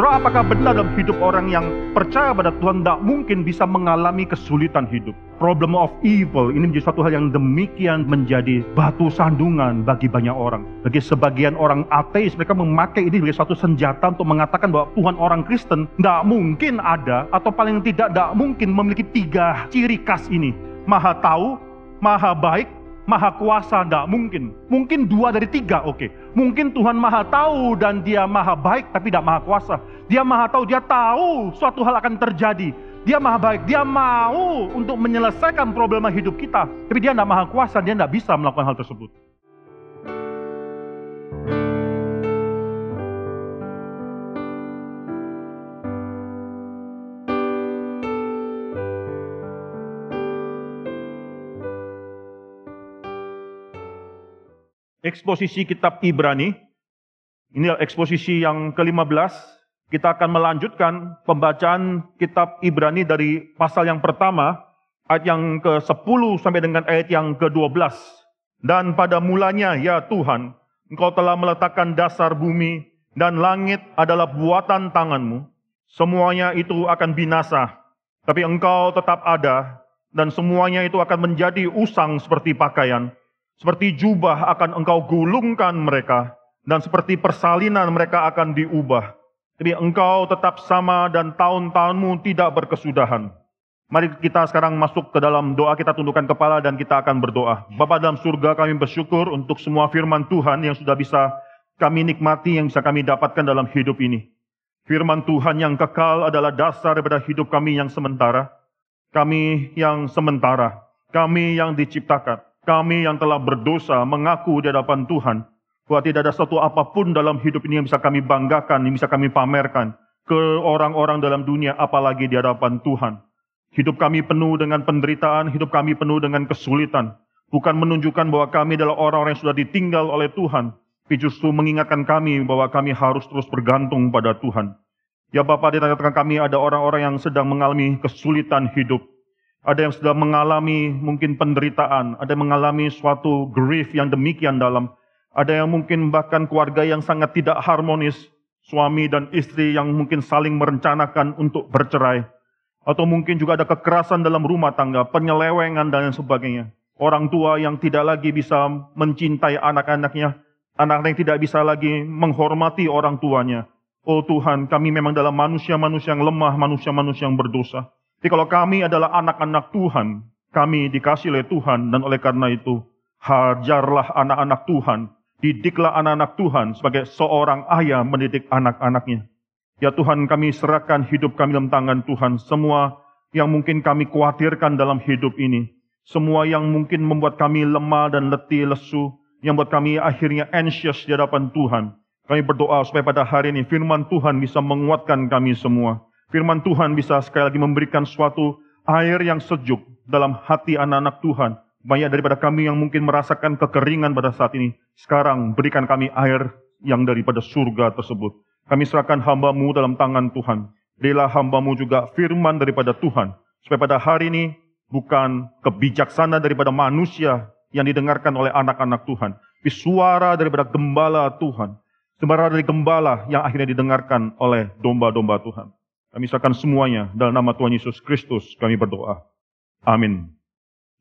Saudara, apakah benar dalam hidup orang yang percaya pada Tuhan tidak mungkin bisa mengalami kesulitan hidup? Problem of evil ini menjadi suatu hal yang demikian menjadi batu sandungan bagi banyak orang. Bagi sebagian orang ateis, mereka memakai ini sebagai suatu senjata untuk mengatakan bahwa Tuhan orang Kristen tidak mungkin ada, atau paling tidak tidak mungkin memiliki tiga ciri khas ini. Maha tahu, maha baik, maha kuasa tidak mungkin. Mungkin dua dari tiga, oke. Okay. Mungkin Tuhan maha tahu dan dia maha baik tapi tidak maha kuasa. Dia maha tahu, dia tahu suatu hal akan terjadi. Dia maha baik, dia mau untuk menyelesaikan problema hidup kita. Tapi dia tidak maha kuasa, dia tidak bisa melakukan hal tersebut. Eksposisi kitab Ibrani. Ini eksposisi yang ke-15. Kita akan melanjutkan pembacaan kitab Ibrani dari pasal yang pertama, ayat yang ke-10 sampai dengan ayat yang ke-12. Dan pada mulanya, ya Tuhan, Engkau telah meletakkan dasar bumi dan langit adalah buatan tanganmu. Semuanya itu akan binasa, tapi Engkau tetap ada dan semuanya itu akan menjadi usang seperti pakaian seperti jubah akan engkau gulungkan mereka, dan seperti persalinan mereka akan diubah. Jadi engkau tetap sama dan tahun-tahunmu tidak berkesudahan. Mari kita sekarang masuk ke dalam doa, kita tundukkan kepala dan kita akan berdoa. Bapa dalam surga kami bersyukur untuk semua firman Tuhan yang sudah bisa kami nikmati, yang bisa kami dapatkan dalam hidup ini. Firman Tuhan yang kekal adalah dasar daripada hidup kami yang sementara. Kami yang sementara, kami yang diciptakan kami yang telah berdosa mengaku di hadapan Tuhan bahwa tidak ada satu apa pun dalam hidup ini yang bisa kami banggakan, yang bisa kami pamerkan ke orang-orang dalam dunia, apalagi di hadapan Tuhan. Hidup kami penuh dengan penderitaan, hidup kami penuh dengan kesulitan. Bukan menunjukkan bahwa kami adalah orang-orang yang sudah ditinggal oleh Tuhan, tapi justru mengingatkan kami bahwa kami harus terus bergantung pada Tuhan. Ya Bapak, di tengah-tengah kami ada orang-orang yang sedang mengalami kesulitan hidup. Ada yang sudah mengalami mungkin penderitaan, ada yang mengalami suatu grief yang demikian dalam. Ada yang mungkin bahkan keluarga yang sangat tidak harmonis, suami dan istri yang mungkin saling merencanakan untuk bercerai. Atau mungkin juga ada kekerasan dalam rumah tangga, penyelewengan dan sebagainya. Orang tua yang tidak lagi bisa mencintai anak-anaknya, anak-anak yang tidak bisa lagi menghormati orang tuanya. Oh Tuhan, kami memang dalam manusia-manusia yang lemah, manusia-manusia yang berdosa. Jadi kalau kami adalah anak-anak Tuhan, kami dikasih oleh Tuhan dan oleh karena itu hajarlah anak-anak Tuhan, didiklah anak-anak Tuhan sebagai seorang ayah mendidik anak-anaknya. Ya Tuhan kami serahkan hidup kami dalam tangan Tuhan, semua yang mungkin kami khawatirkan dalam hidup ini, semua yang mungkin membuat kami lemah dan letih lesu, yang membuat kami akhirnya anxious di hadapan Tuhan. Kami berdoa supaya pada hari ini firman Tuhan bisa menguatkan kami semua. Firman Tuhan bisa sekali lagi memberikan suatu air yang sejuk dalam hati anak-anak Tuhan. Banyak daripada kami yang mungkin merasakan kekeringan pada saat ini. Sekarang berikan kami air yang daripada surga tersebut. Kami serahkan hambamu dalam tangan Tuhan. Berilah hambamu juga firman daripada Tuhan. Supaya pada hari ini bukan kebijaksanaan daripada manusia yang didengarkan oleh anak-anak Tuhan. Tapi suara daripada gembala Tuhan. Suara dari gembala yang akhirnya didengarkan oleh domba-domba Tuhan. Kami serahkan semuanya dalam nama Tuhan Yesus Kristus kami berdoa. Amin.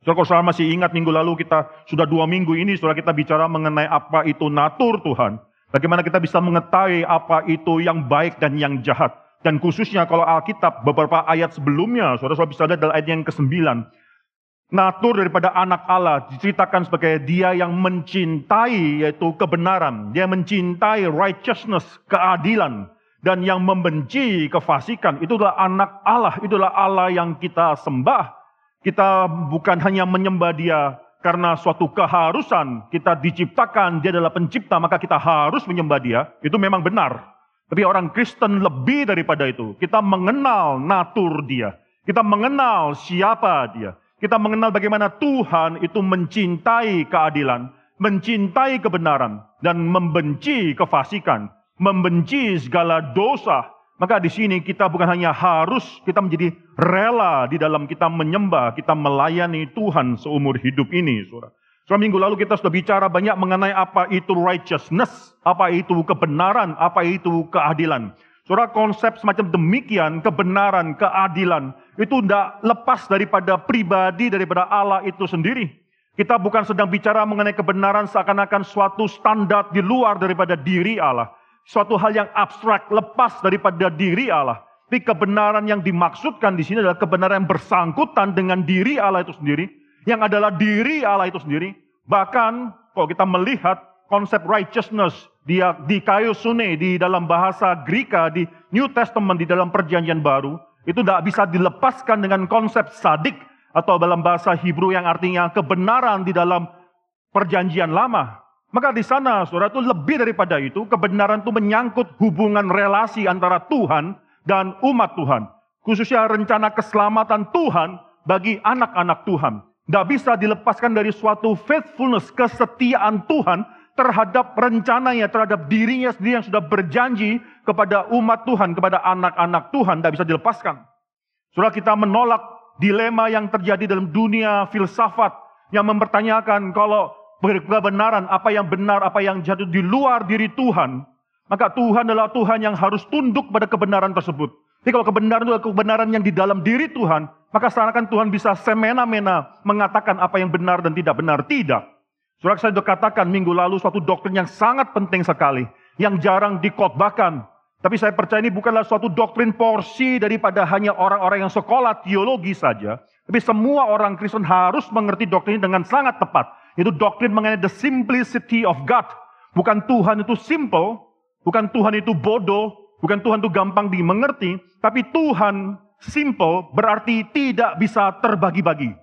Saudara, kalau masih ingat minggu lalu kita sudah dua minggu ini saudara kita bicara mengenai apa itu natur Tuhan. Bagaimana kita bisa mengetahui apa itu yang baik dan yang jahat. Dan khususnya kalau Alkitab beberapa ayat sebelumnya, saudara-saudara bisa lihat dalam ayat yang ke-9. Natur daripada anak Allah diceritakan sebagai dia yang mencintai yaitu kebenaran. Dia mencintai righteousness, keadilan dan yang membenci kefasikan itulah anak Allah, itulah Allah yang kita sembah. Kita bukan hanya menyembah dia karena suatu keharusan, kita diciptakan, dia adalah pencipta, maka kita harus menyembah dia. Itu memang benar. Tapi orang Kristen lebih daripada itu. Kita mengenal natur dia. Kita mengenal siapa dia. Kita mengenal bagaimana Tuhan itu mencintai keadilan, mencintai kebenaran, dan membenci kefasikan membenci segala dosa, maka di sini kita bukan hanya harus kita menjadi rela di dalam kita menyembah, kita melayani Tuhan seumur hidup ini, Saudara. Selama minggu lalu kita sudah bicara banyak mengenai apa itu righteousness, apa itu kebenaran, apa itu keadilan. Saudara konsep semacam demikian, kebenaran, keadilan, itu tidak lepas daripada pribadi, daripada Allah itu sendiri. Kita bukan sedang bicara mengenai kebenaran seakan-akan suatu standar di luar daripada diri Allah. Suatu hal yang abstrak, lepas daripada diri Allah. Tapi kebenaran yang dimaksudkan di sini adalah kebenaran yang bersangkutan dengan diri Allah itu sendiri. Yang adalah diri Allah itu sendiri. Bahkan kalau kita melihat konsep righteousness di, di kayu sune, di dalam bahasa Greka, di New Testament, di dalam perjanjian baru. Itu tidak bisa dilepaskan dengan konsep sadik atau dalam bahasa Hebrew yang artinya kebenaran di dalam perjanjian lama. Maka di sana saudara itu lebih daripada itu, kebenaran itu menyangkut hubungan relasi antara Tuhan dan umat Tuhan. Khususnya rencana keselamatan Tuhan bagi anak-anak Tuhan. Tidak bisa dilepaskan dari suatu faithfulness, kesetiaan Tuhan terhadap rencananya, terhadap dirinya sendiri yang sudah berjanji kepada umat Tuhan, kepada anak-anak Tuhan. Tidak bisa dilepaskan. Saudara kita menolak dilema yang terjadi dalam dunia filsafat yang mempertanyakan kalau kebenaran apa yang benar, apa yang jatuh di luar diri Tuhan, maka Tuhan adalah Tuhan yang harus tunduk pada kebenaran tersebut. Jadi kalau kebenaran itu adalah kebenaran yang di dalam diri Tuhan, maka seakan Tuhan bisa semena-mena mengatakan apa yang benar dan tidak benar. Tidak. Surat saya sudah katakan minggu lalu suatu doktrin yang sangat penting sekali, yang jarang dikotbahkan, tapi saya percaya ini bukanlah suatu doktrin porsi daripada hanya orang-orang yang sekolah teologi saja. Tapi semua orang Kristen harus mengerti doktrin ini dengan sangat tepat. Itu doktrin mengenai the simplicity of God. Bukan Tuhan itu simple, bukan Tuhan itu bodoh, bukan Tuhan itu gampang dimengerti, tapi Tuhan simple berarti tidak bisa terbagi-bagi.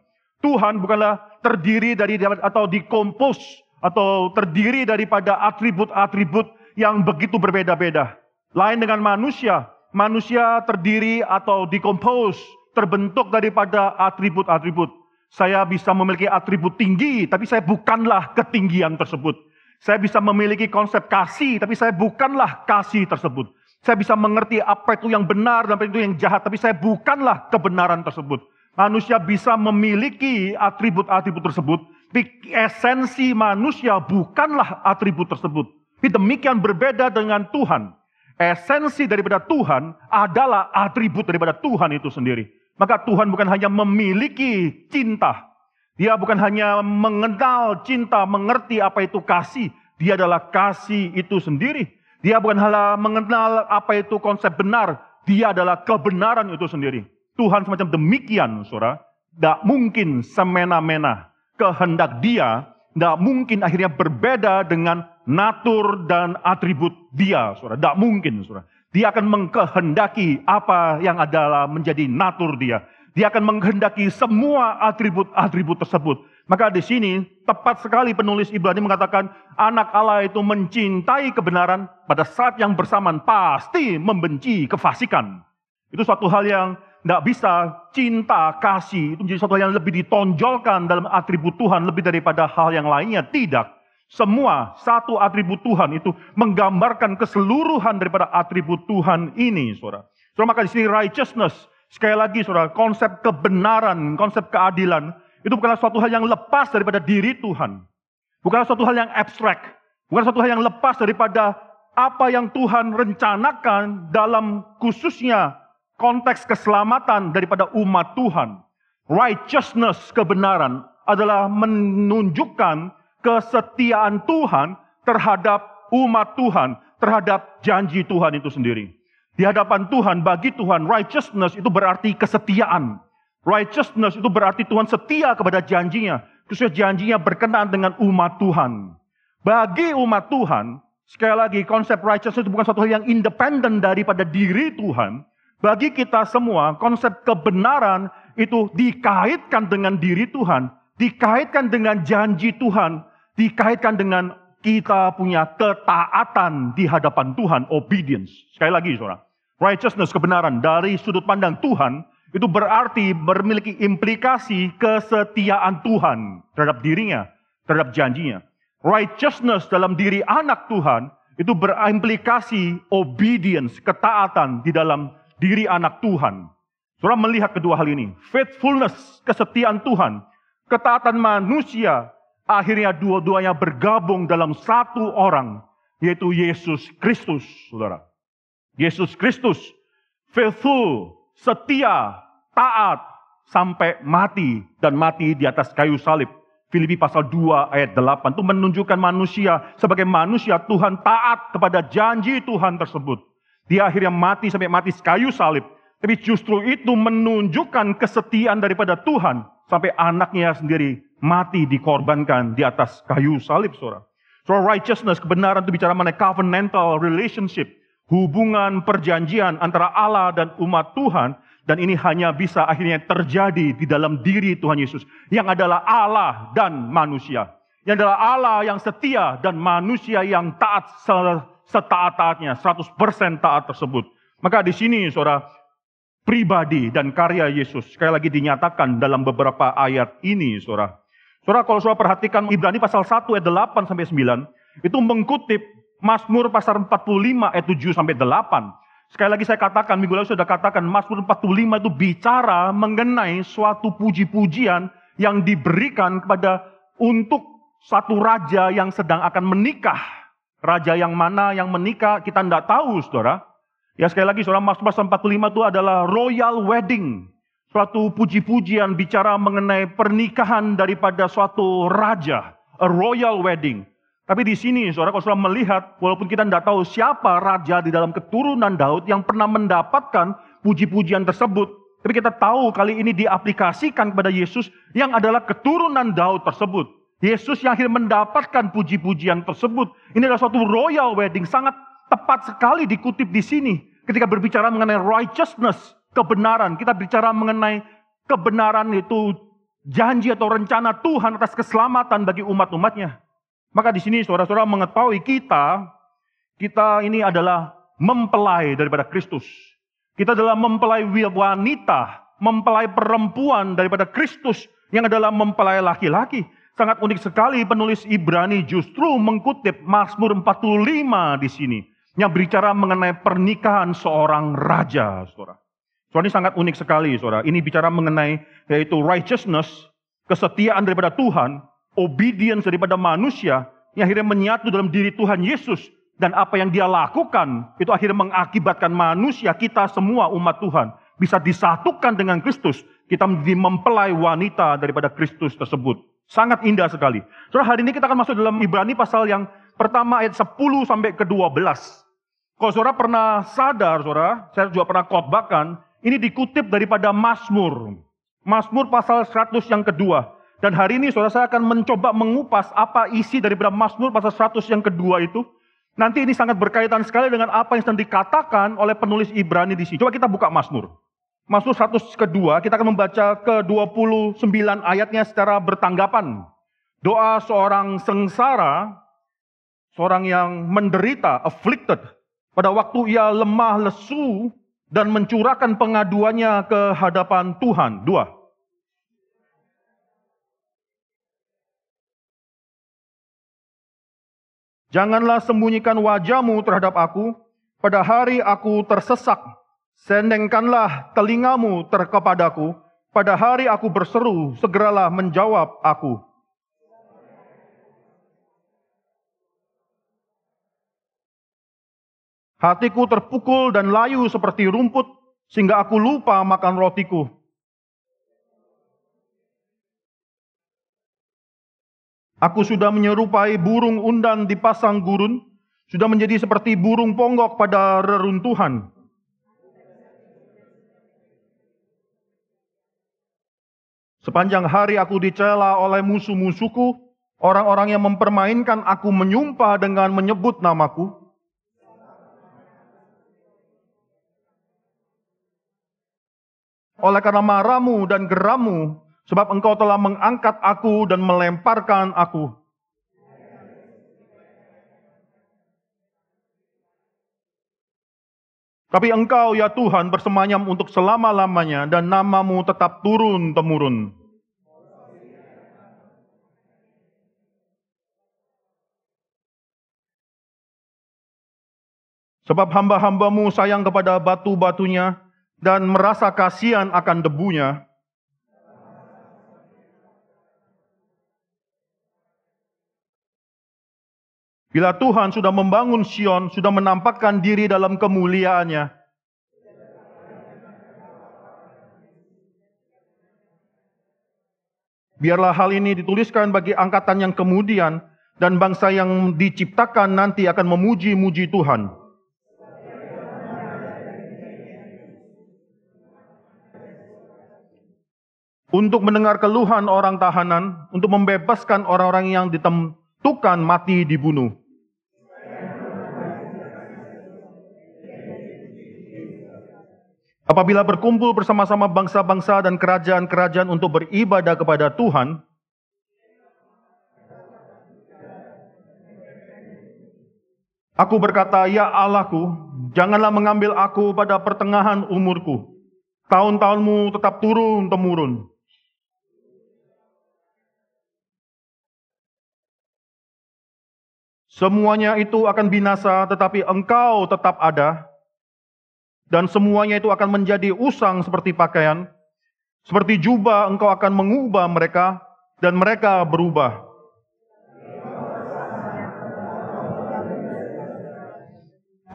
Tuhan bukanlah terdiri dari atau dikompos atau terdiri daripada atribut-atribut yang begitu berbeda-beda. Lain dengan manusia. Manusia terdiri atau dikompos, terbentuk daripada atribut-atribut. Saya bisa memiliki atribut tinggi, tapi saya bukanlah ketinggian tersebut. Saya bisa memiliki konsep kasih, tapi saya bukanlah kasih tersebut. Saya bisa mengerti apa itu yang benar dan apa itu yang jahat, tapi saya bukanlah kebenaran tersebut. Manusia bisa memiliki atribut-atribut tersebut, tapi esensi manusia bukanlah atribut tersebut. Tapi demikian berbeda dengan Tuhan. Esensi daripada Tuhan adalah atribut daripada Tuhan itu sendiri. Maka Tuhan bukan hanya memiliki cinta. Dia bukan hanya mengenal cinta, mengerti apa itu kasih. Dia adalah kasih itu sendiri. Dia bukan hanya mengenal apa itu konsep benar. Dia adalah kebenaran itu sendiri. Tuhan semacam demikian, saudara. Tidak mungkin semena-mena kehendak dia tidak mungkin akhirnya berbeda dengan natur dan atribut dia, saudara. Tidak mungkin, saudara. Dia akan mengkehendaki apa yang adalah menjadi natur dia. Dia akan menghendaki semua atribut-atribut tersebut. Maka di sini tepat sekali penulis Ibrani mengatakan anak Allah itu mencintai kebenaran pada saat yang bersamaan pasti membenci kefasikan. Itu suatu hal yang tidak bisa cinta, kasih, itu menjadi sesuatu yang lebih ditonjolkan dalam atribut Tuhan lebih daripada hal yang lainnya. Tidak. Semua satu atribut Tuhan itu menggambarkan keseluruhan daripada atribut Tuhan ini, saudara. Saudara, maka di sini righteousness, sekali lagi saudara, konsep kebenaran, konsep keadilan, itu bukanlah suatu hal yang lepas daripada diri Tuhan. Bukanlah suatu hal yang abstrak. Bukan suatu hal yang lepas daripada apa yang Tuhan rencanakan dalam khususnya konteks keselamatan daripada umat Tuhan. Righteousness, kebenaran, adalah menunjukkan kesetiaan Tuhan terhadap umat Tuhan, terhadap janji Tuhan itu sendiri. Di hadapan Tuhan, bagi Tuhan, righteousness itu berarti kesetiaan. Righteousness itu berarti Tuhan setia kepada janjinya. Khususnya janjinya berkenaan dengan umat Tuhan. Bagi umat Tuhan, sekali lagi konsep righteousness itu bukan satu hal yang independen daripada diri Tuhan. Bagi kita semua, konsep kebenaran itu dikaitkan dengan diri Tuhan, dikaitkan dengan janji Tuhan, dikaitkan dengan kita punya ketaatan di hadapan Tuhan, obedience. Sekali lagi, saudara, righteousness, kebenaran dari sudut pandang Tuhan itu berarti memiliki implikasi kesetiaan Tuhan terhadap dirinya, terhadap janjinya. Righteousness dalam diri anak Tuhan itu berimplikasi obedience, ketaatan di dalam diri anak Tuhan. Saudara melihat kedua hal ini. Faithfulness, kesetiaan Tuhan. Ketaatan manusia. Akhirnya dua-duanya bergabung dalam satu orang. Yaitu Yesus Kristus, saudara. Yesus Kristus faithful, setia, taat sampai mati dan mati di atas kayu salib. Filipi pasal 2 ayat 8 itu menunjukkan manusia sebagai manusia Tuhan taat kepada janji Tuhan tersebut. Dia akhirnya mati sampai mati kayu salib. Tapi justru itu menunjukkan kesetiaan daripada Tuhan sampai anaknya sendiri mati dikorbankan di atas kayu salib, saudara. So righteousness, kebenaran itu bicara mengenai covenantal relationship, hubungan perjanjian antara Allah dan umat Tuhan dan ini hanya bisa akhirnya terjadi di dalam diri Tuhan Yesus. Yang adalah Allah dan manusia. Yang adalah Allah yang setia dan manusia yang taat setaat-taatnya. 100% taat tersebut. Maka di sini saudara, pribadi dan karya Yesus. Sekali lagi dinyatakan dalam beberapa ayat ini saudara. Saudara kalau saudara perhatikan Ibrani pasal 1 ayat 8 sampai 9. Itu mengkutip Mazmur pasal 45 ayat 7 sampai 8 Sekali lagi saya katakan, minggu lalu sudah katakan, Mazmur 45 itu bicara mengenai suatu puji-pujian yang diberikan kepada untuk satu raja yang sedang akan menikah. Raja yang mana yang menikah kita tidak tahu, saudara. Ya sekali lagi, saudara, Mazmur 45 itu adalah royal wedding. Suatu puji-pujian bicara mengenai pernikahan daripada suatu raja. A royal wedding. Tapi di sini, saudara, kalau saudara melihat, walaupun kita tidak tahu siapa raja di dalam keturunan Daud yang pernah mendapatkan puji-pujian tersebut, tapi kita tahu kali ini diaplikasikan kepada Yesus yang adalah keturunan Daud tersebut. Yesus yang akhirnya mendapatkan puji-pujian tersebut. Ini adalah suatu royal wedding, sangat tepat sekali dikutip di sini. Ketika berbicara mengenai righteousness, kebenaran, kita bicara mengenai kebenaran itu janji atau rencana Tuhan atas keselamatan bagi umat-umatnya. Maka di sini saudara-saudara mengetahui kita, kita ini adalah mempelai daripada Kristus. Kita adalah mempelai wanita, mempelai perempuan daripada Kristus yang adalah mempelai laki-laki. Sangat unik sekali penulis Ibrani justru mengutip Mazmur 45 di sini. Yang berbicara mengenai pernikahan seorang raja, saudara. Soal ini sangat unik sekali, saudara. Ini bicara mengenai yaitu righteousness, kesetiaan daripada Tuhan, obedience daripada manusia yang akhirnya menyatu dalam diri Tuhan Yesus dan apa yang dia lakukan itu akhirnya mengakibatkan manusia kita semua umat Tuhan bisa disatukan dengan Kristus. Kita menjadi mempelai wanita daripada Kristus tersebut. Sangat indah sekali. Saudara, hari ini kita akan masuk dalam Ibrani pasal yang pertama ayat 10 sampai ke 12. Kalau saudara pernah sadar, saudara, saya juga pernah khotbahkan, ini dikutip daripada Mazmur. Mazmur pasal 100 yang kedua. Dan hari ini saudara saya akan mencoba mengupas apa isi dari Mazmur pasal 100 yang kedua itu. Nanti ini sangat berkaitan sekali dengan apa yang sedang dikatakan oleh penulis Ibrani di sini. Coba kita buka Mazmur. Mazmur 100 kedua, kita akan membaca ke 29 ayatnya secara bertanggapan. Doa seorang sengsara, seorang yang menderita, afflicted, pada waktu ia lemah lesu dan mencurahkan pengaduannya ke hadapan Tuhan. Dua. Janganlah sembunyikan wajahmu terhadap aku, pada hari aku tersesak. Sendengkanlah telingamu terkepadaku, pada hari aku berseru, segeralah menjawab aku. Hatiku terpukul dan layu seperti rumput, sehingga aku lupa makan rotiku. Aku sudah menyerupai burung undan di pasang gurun, sudah menjadi seperti burung ponggok pada reruntuhan. Sepanjang hari aku dicela oleh musuh-musuhku, orang-orang yang mempermainkan aku menyumpah dengan menyebut namaku. Oleh karena marahmu dan geramu, Sebab engkau telah mengangkat aku dan melemparkan aku. Tapi engkau ya Tuhan bersemayam untuk selama-lamanya dan namamu tetap turun-temurun. Sebab hamba-hambamu sayang kepada batu-batunya dan merasa kasihan akan debunya. Bila Tuhan sudah membangun Sion, sudah menampakkan diri dalam kemuliaannya, Biarlah hal ini dituliskan bagi angkatan yang kemudian dan bangsa yang diciptakan nanti akan memuji-muji Tuhan. Untuk mendengar keluhan orang tahanan, untuk membebaskan orang-orang yang ditentukan mati dibunuh. Apabila berkumpul bersama-sama bangsa-bangsa dan kerajaan-kerajaan untuk beribadah kepada Tuhan, Aku berkata, ya Allahku, janganlah mengambil aku pada pertengahan umurku. Tahun-tahunmu tetap turun-temurun. Semuanya itu akan binasa, tetapi engkau tetap ada dan semuanya itu akan menjadi usang seperti pakaian. Seperti jubah engkau akan mengubah mereka dan mereka berubah.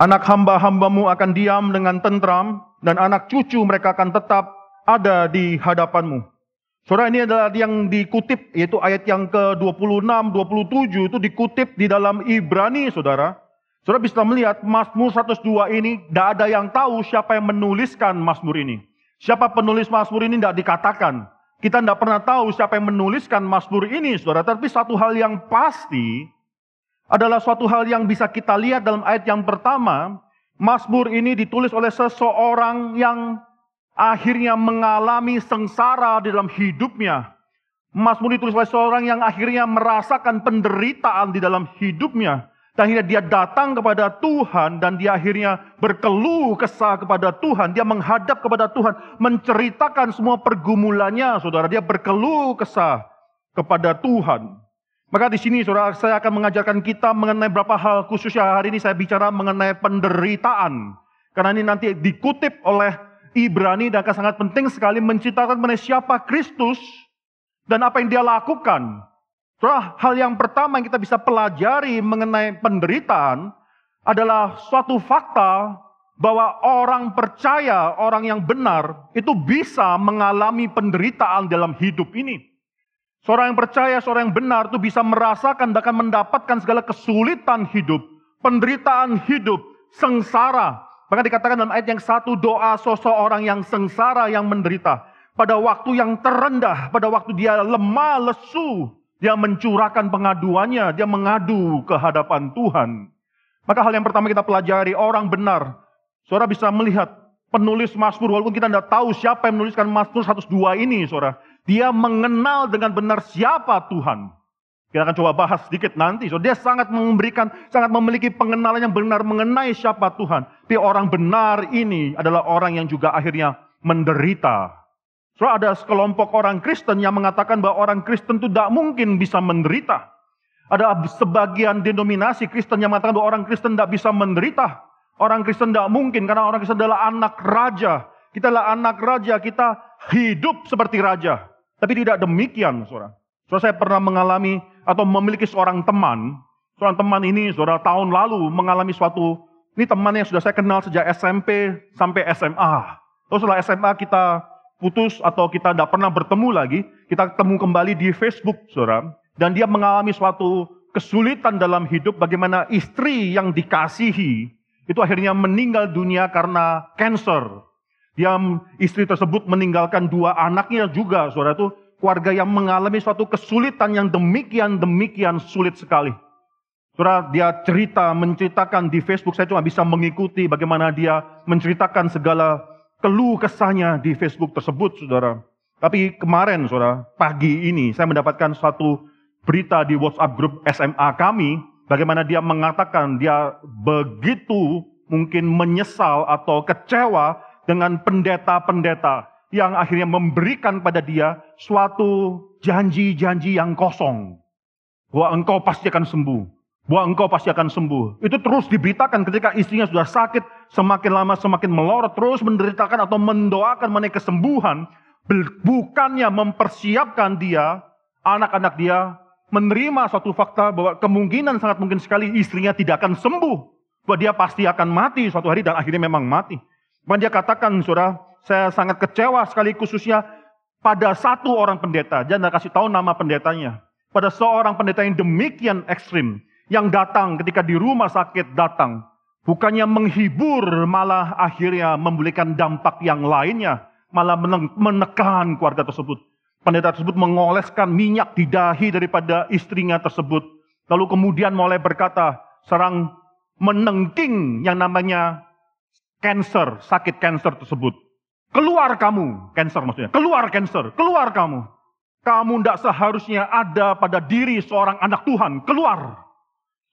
Anak hamba-hambamu akan diam dengan tentram dan anak cucu mereka akan tetap ada di hadapanmu. Saudara ini adalah yang dikutip yaitu ayat yang ke-26, 27 itu dikutip di dalam Ibrani saudara. Saudara bisa melihat Mazmur 102 ini tidak ada yang tahu siapa yang menuliskan Mazmur ini. Siapa penulis Mazmur ini tidak dikatakan. Kita tidak pernah tahu siapa yang menuliskan Mazmur ini, saudara. Tapi satu hal yang pasti adalah suatu hal yang bisa kita lihat dalam ayat yang pertama. Mazmur ini ditulis oleh seseorang yang akhirnya mengalami sengsara di dalam hidupnya. Mazmur ditulis oleh seorang yang akhirnya merasakan penderitaan di dalam hidupnya. Dan akhirnya dia datang kepada Tuhan dan dia akhirnya berkeluh kesah kepada Tuhan. Dia menghadap kepada Tuhan, menceritakan semua pergumulannya, saudara. Dia berkeluh kesah kepada Tuhan. Maka di sini saudara saya akan mengajarkan kita mengenai beberapa hal khususnya hari ini saya bicara mengenai penderitaan. Karena ini nanti dikutip oleh Ibrani dan akan sangat penting sekali menceritakan mengenai siapa Kristus dan apa yang dia lakukan Saudara, hal yang pertama yang kita bisa pelajari mengenai penderitaan adalah suatu fakta bahwa orang percaya, orang yang benar, itu bisa mengalami penderitaan dalam hidup ini. Seorang yang percaya, seorang yang benar itu bisa merasakan dan mendapatkan segala kesulitan hidup, penderitaan hidup, sengsara. Bahkan dikatakan dalam ayat yang satu doa seseorang yang sengsara yang menderita. Pada waktu yang terendah, pada waktu dia lemah, lesu, dia mencurahkan pengaduannya, dia mengadu ke hadapan Tuhan. Maka hal yang pertama kita pelajari, orang benar. Saudara bisa melihat penulis Mazmur, walaupun kita tidak tahu siapa yang menuliskan Mazmur 102 ini, saudara. Dia mengenal dengan benar siapa Tuhan. Kita akan coba bahas sedikit nanti. So, dia sangat memberikan, sangat memiliki pengenalan yang benar mengenai siapa Tuhan. Tapi orang benar ini adalah orang yang juga akhirnya menderita So ada sekelompok orang Kristen yang mengatakan bahwa orang Kristen itu tidak mungkin bisa menderita. Ada sebagian denominasi Kristen yang mengatakan bahwa orang Kristen tidak bisa menderita. Orang Kristen tidak mungkin karena orang Kristen adalah anak raja. Kita adalah anak raja, kita hidup seperti raja. Tapi tidak demikian, saudara. So, saya pernah mengalami atau memiliki seorang teman. Seorang teman ini, saudara, tahun lalu mengalami suatu, ini teman yang sudah saya kenal sejak SMP sampai SMA. Terus setelah SMA kita putus atau kita tidak pernah bertemu lagi, kita ketemu kembali di Facebook, saudara. Dan dia mengalami suatu kesulitan dalam hidup bagaimana istri yang dikasihi itu akhirnya meninggal dunia karena cancer. Dia istri tersebut meninggalkan dua anaknya juga, saudara itu keluarga yang mengalami suatu kesulitan yang demikian demikian sulit sekali. Saudara, dia cerita, menceritakan di Facebook, saya cuma bisa mengikuti bagaimana dia menceritakan segala keluh kesahnya di Facebook tersebut, saudara. Tapi kemarin, saudara, pagi ini saya mendapatkan suatu berita di WhatsApp grup SMA kami, bagaimana dia mengatakan dia begitu mungkin menyesal atau kecewa dengan pendeta-pendeta yang akhirnya memberikan pada dia suatu janji-janji yang kosong. Bahwa engkau pasti akan sembuh bahwa engkau pasti akan sembuh. Itu terus diberitakan ketika istrinya sudah sakit, semakin lama semakin melorot, terus menderitakan atau mendoakan mengenai kesembuhan, bukannya mempersiapkan dia, anak-anak dia, menerima suatu fakta bahwa kemungkinan sangat mungkin sekali istrinya tidak akan sembuh. Bahwa dia pasti akan mati suatu hari dan akhirnya memang mati. Bahkan dia katakan, saudara, saya sangat kecewa sekali khususnya pada satu orang pendeta. Jangan kasih tahu nama pendetanya. Pada seorang pendeta yang demikian ekstrim. Yang datang ketika di rumah sakit datang. Bukannya menghibur malah akhirnya memberikan dampak yang lainnya. Malah menekan keluarga tersebut. Pendeta tersebut mengoleskan minyak di dahi daripada istrinya tersebut. Lalu kemudian mulai berkata, serang menengking yang namanya cancer, sakit cancer tersebut. Keluar kamu, cancer maksudnya. Keluar cancer, keluar kamu. Kamu tidak seharusnya ada pada diri seorang anak Tuhan. Keluar.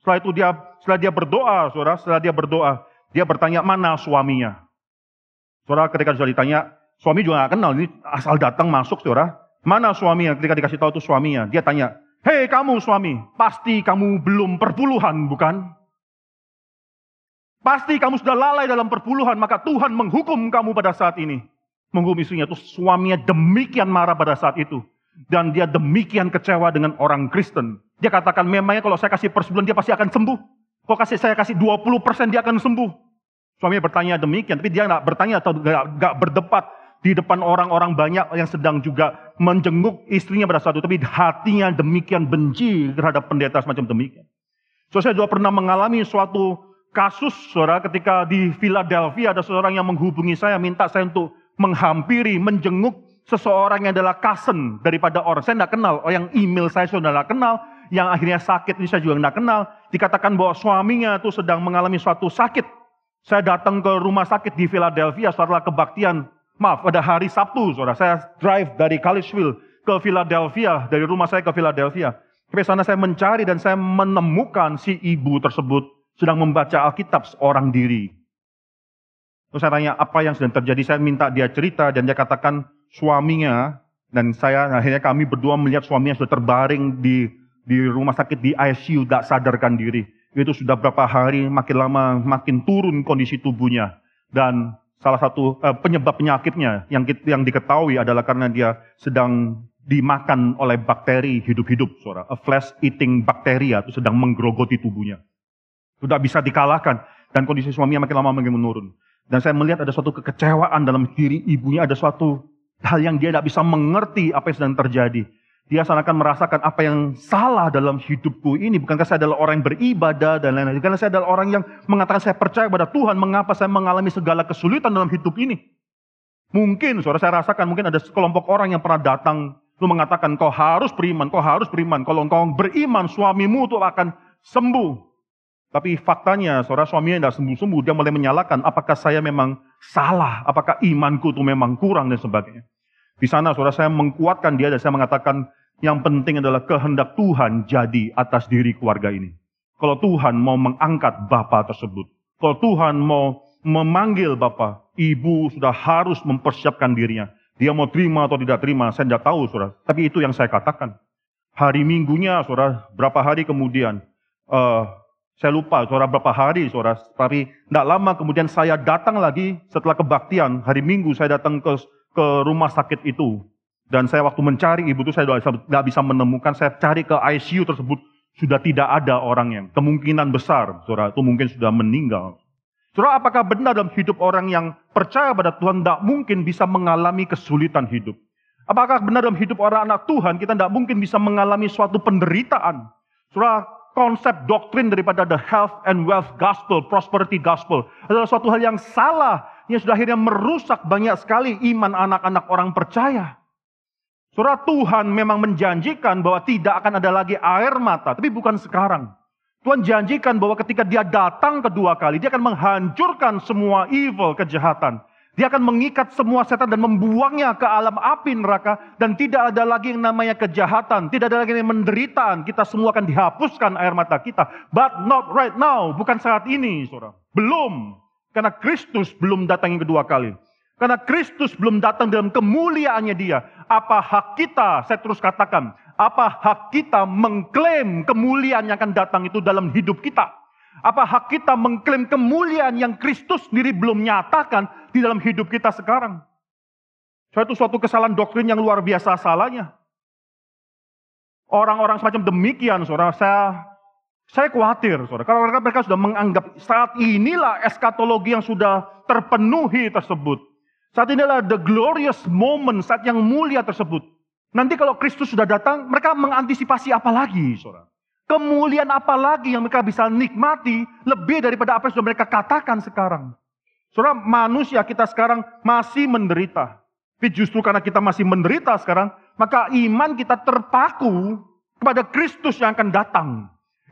Setelah itu dia, setelah dia berdoa, saudara, setelah dia berdoa, dia bertanya mana suaminya. Saudara, ketika sudah ditanya, suami juga nggak kenal, ini asal datang masuk, saudara. Mana suaminya? Ketika dikasih tahu itu suaminya, dia tanya, Hei kamu suami, pasti kamu belum perpuluhan bukan? Pasti kamu sudah lalai dalam perpuluhan, maka Tuhan menghukum kamu pada saat ini. Menghukum istrinya itu suaminya demikian marah pada saat itu. Dan dia demikian kecewa dengan orang Kristen. Dia katakan memangnya kalau saya kasih per sebulan dia pasti akan sembuh. Kalau kasih saya kasih 20% dia akan sembuh. Suaminya bertanya demikian, tapi dia nggak bertanya atau nggak berdebat di depan orang-orang banyak yang sedang juga menjenguk istrinya pada saat itu. Tapi hatinya demikian benci terhadap pendeta semacam demikian. So, saya juga pernah mengalami suatu kasus, saudara, ketika di Philadelphia ada seorang yang menghubungi saya, minta saya untuk menghampiri, menjenguk seseorang yang adalah cousin daripada orang. Saya tidak kenal, oh, yang email saya sudah tidak kenal, yang akhirnya sakit ini saya juga tidak kenal. Dikatakan bahwa suaminya itu sedang mengalami suatu sakit. Saya datang ke rumah sakit di Philadelphia setelah kebaktian Maaf, pada hari Sabtu, saudara, saya drive dari Kalispil ke Philadelphia, dari rumah saya ke Philadelphia. Sampai sana saya mencari dan saya menemukan si ibu tersebut sedang membaca Alkitab seorang diri. Terus saya tanya apa yang sedang terjadi, saya minta dia cerita dan dia katakan suaminya dan saya akhirnya kami berdua melihat suaminya sudah terbaring di di rumah sakit di ICU tidak sadarkan diri. Itu sudah berapa hari makin lama makin turun kondisi tubuhnya dan salah satu uh, penyebab penyakitnya yang yang diketahui adalah karena dia sedang dimakan oleh bakteri hidup-hidup, saudara. A flesh eating bacteria itu sedang menggerogoti tubuhnya. Sudah bisa dikalahkan dan kondisi suaminya makin lama makin menurun. Dan saya melihat ada suatu kekecewaan dalam diri ibunya, ada suatu hal yang dia tidak bisa mengerti apa yang sedang terjadi. Dia akan merasakan apa yang salah dalam hidupku ini. Bukankah saya adalah orang yang beribadah dan lain-lain. Karena saya adalah orang yang mengatakan saya percaya pada Tuhan. Mengapa saya mengalami segala kesulitan dalam hidup ini? Mungkin, suara saya rasakan, mungkin ada sekelompok orang yang pernah datang. Lu mengatakan, kau harus beriman, kau harus beriman. Kalau engkau beriman, suamimu itu akan sembuh. Tapi faktanya, saudara suaminya tidak sembuh-sembuh. Dia mulai menyalakan, apakah saya memang salah? Apakah imanku itu memang kurang dan sebagainya. Di sana, saudara saya mengkuatkan dia dan saya mengatakan, yang penting adalah kehendak Tuhan jadi atas diri keluarga ini. Kalau Tuhan mau mengangkat Bapak tersebut, kalau Tuhan mau memanggil Bapak, Ibu sudah harus mempersiapkan dirinya. Dia mau terima atau tidak terima, saya tidak tahu, saudara. Tapi itu yang saya katakan. Hari minggunya, saudara, berapa hari kemudian, uh, saya lupa, saudara, berapa hari, saudara. Tapi tidak lama kemudian saya datang lagi setelah kebaktian, hari minggu saya datang ke, ke rumah sakit itu. Dan saya waktu mencari ibu itu saya tidak bisa menemukan. Saya cari ke ICU tersebut sudah tidak ada orangnya. Kemungkinan besar, saudara itu mungkin sudah meninggal. Saudara, apakah benar dalam hidup orang yang percaya pada Tuhan tidak mungkin bisa mengalami kesulitan hidup? Apakah benar dalam hidup orang anak Tuhan kita tidak mungkin bisa mengalami suatu penderitaan? Saudara, konsep doktrin daripada the health and wealth gospel, prosperity gospel adalah suatu hal yang salah yang sudah akhirnya merusak banyak sekali iman anak-anak orang percaya. Surah Tuhan memang menjanjikan bahwa tidak akan ada lagi air mata, tapi bukan sekarang. Tuhan janjikan bahwa ketika dia datang kedua kali, dia akan menghancurkan semua evil, kejahatan. Dia akan mengikat semua setan dan membuangnya ke alam api neraka. Dan tidak ada lagi yang namanya kejahatan. Tidak ada lagi yang menderitaan. Kita semua akan dihapuskan air mata kita. But not right now. Bukan saat ini, saudara. Belum. Karena Kristus belum datang yang kedua kali. Karena Kristus belum datang dalam kemuliaannya dia. Apa hak kita, saya terus katakan, apa hak kita mengklaim kemuliaan yang akan datang itu dalam hidup kita? Apa hak kita mengklaim kemuliaan yang Kristus sendiri belum nyatakan di dalam hidup kita sekarang? Suatu suatu kesalahan doktrin yang luar biasa salahnya. orang-orang semacam demikian, saudara, saya saya khawatir, saudara. Karena mereka, mereka sudah menganggap saat inilah eskatologi yang sudah terpenuhi tersebut. Saat inilah the glorious moment, saat yang mulia tersebut. Nanti kalau Kristus sudah datang, mereka mengantisipasi apa lagi, saudara? Kemuliaan apa lagi yang mereka bisa nikmati lebih daripada apa yang sudah mereka katakan sekarang. Saudara, manusia kita sekarang masih menderita. Tapi justru karena kita masih menderita sekarang, maka iman kita terpaku kepada Kristus yang akan datang.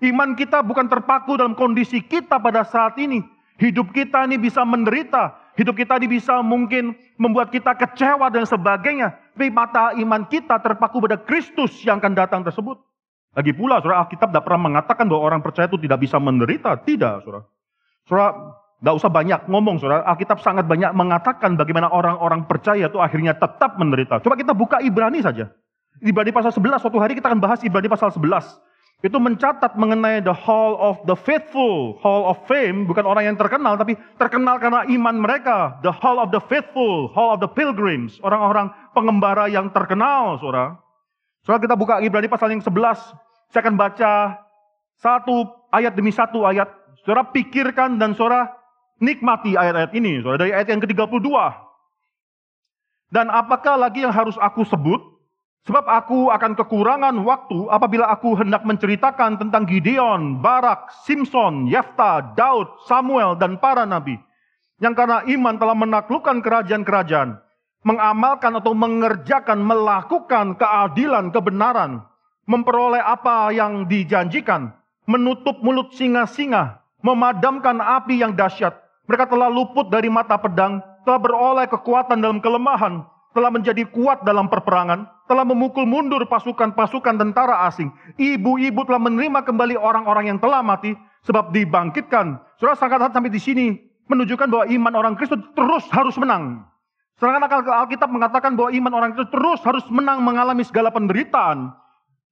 Iman kita bukan terpaku dalam kondisi kita pada saat ini. Hidup kita ini bisa menderita. Hidup kita ini bisa mungkin membuat kita kecewa dan sebagainya. Tapi mata iman kita terpaku pada Kristus yang akan datang tersebut. Lagi pula, saudara Alkitab tidak pernah mengatakan bahwa orang percaya itu tidak bisa menderita. Tidak, saudara. Saudara, tidak usah banyak ngomong, saudara. Alkitab sangat banyak mengatakan bagaimana orang-orang percaya itu akhirnya tetap menderita. Coba kita buka Ibrani saja. Ibrani pasal 11, suatu hari kita akan bahas Ibrani pasal 11 itu mencatat mengenai the hall of the faithful, hall of fame, bukan orang yang terkenal, tapi terkenal karena iman mereka. The hall of the faithful, hall of the pilgrims, orang-orang pengembara yang terkenal, saudara. Saudara kita buka Ibrani pasal yang 11, saya akan baca satu ayat demi satu ayat. Saudara pikirkan dan saudara nikmati ayat-ayat ini, saudara, dari ayat yang ke-32. Dan apakah lagi yang harus aku sebut? Sebab aku akan kekurangan waktu apabila aku hendak menceritakan tentang Gideon, Barak, Simpson, Yefta, Daud, Samuel, dan para nabi. Yang karena iman telah menaklukkan kerajaan-kerajaan, mengamalkan atau mengerjakan, melakukan keadilan, kebenaran, memperoleh apa yang dijanjikan, menutup mulut singa-singa, memadamkan api yang dahsyat. Mereka telah luput dari mata pedang, telah beroleh kekuatan dalam kelemahan, telah menjadi kuat dalam perperangan, telah memukul mundur pasukan-pasukan tentara asing. Ibu-ibu telah menerima kembali orang-orang yang telah mati sebab dibangkitkan. Saudara sangat sampai di sini menunjukkan bahwa iman orang Kristen terus harus menang. Sedangkan Alkitab mengatakan bahwa iman orang Kristen terus harus menang mengalami segala penderitaan.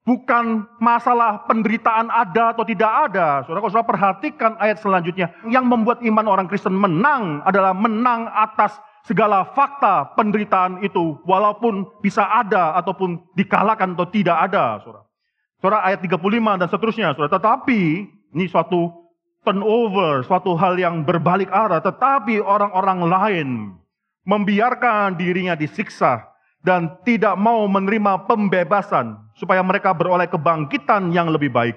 Bukan masalah penderitaan ada atau tidak ada. Saudara, kalau saudara perhatikan ayat selanjutnya. Yang membuat iman orang Kristen menang adalah menang atas segala fakta penderitaan itu walaupun bisa ada ataupun dikalahkan atau tidak ada, Saudara. Saudara ayat 35 dan seterusnya, Saudara. Tetapi ini suatu turnover, suatu hal yang berbalik arah, tetapi orang-orang lain membiarkan dirinya disiksa dan tidak mau menerima pembebasan supaya mereka beroleh kebangkitan yang lebih baik.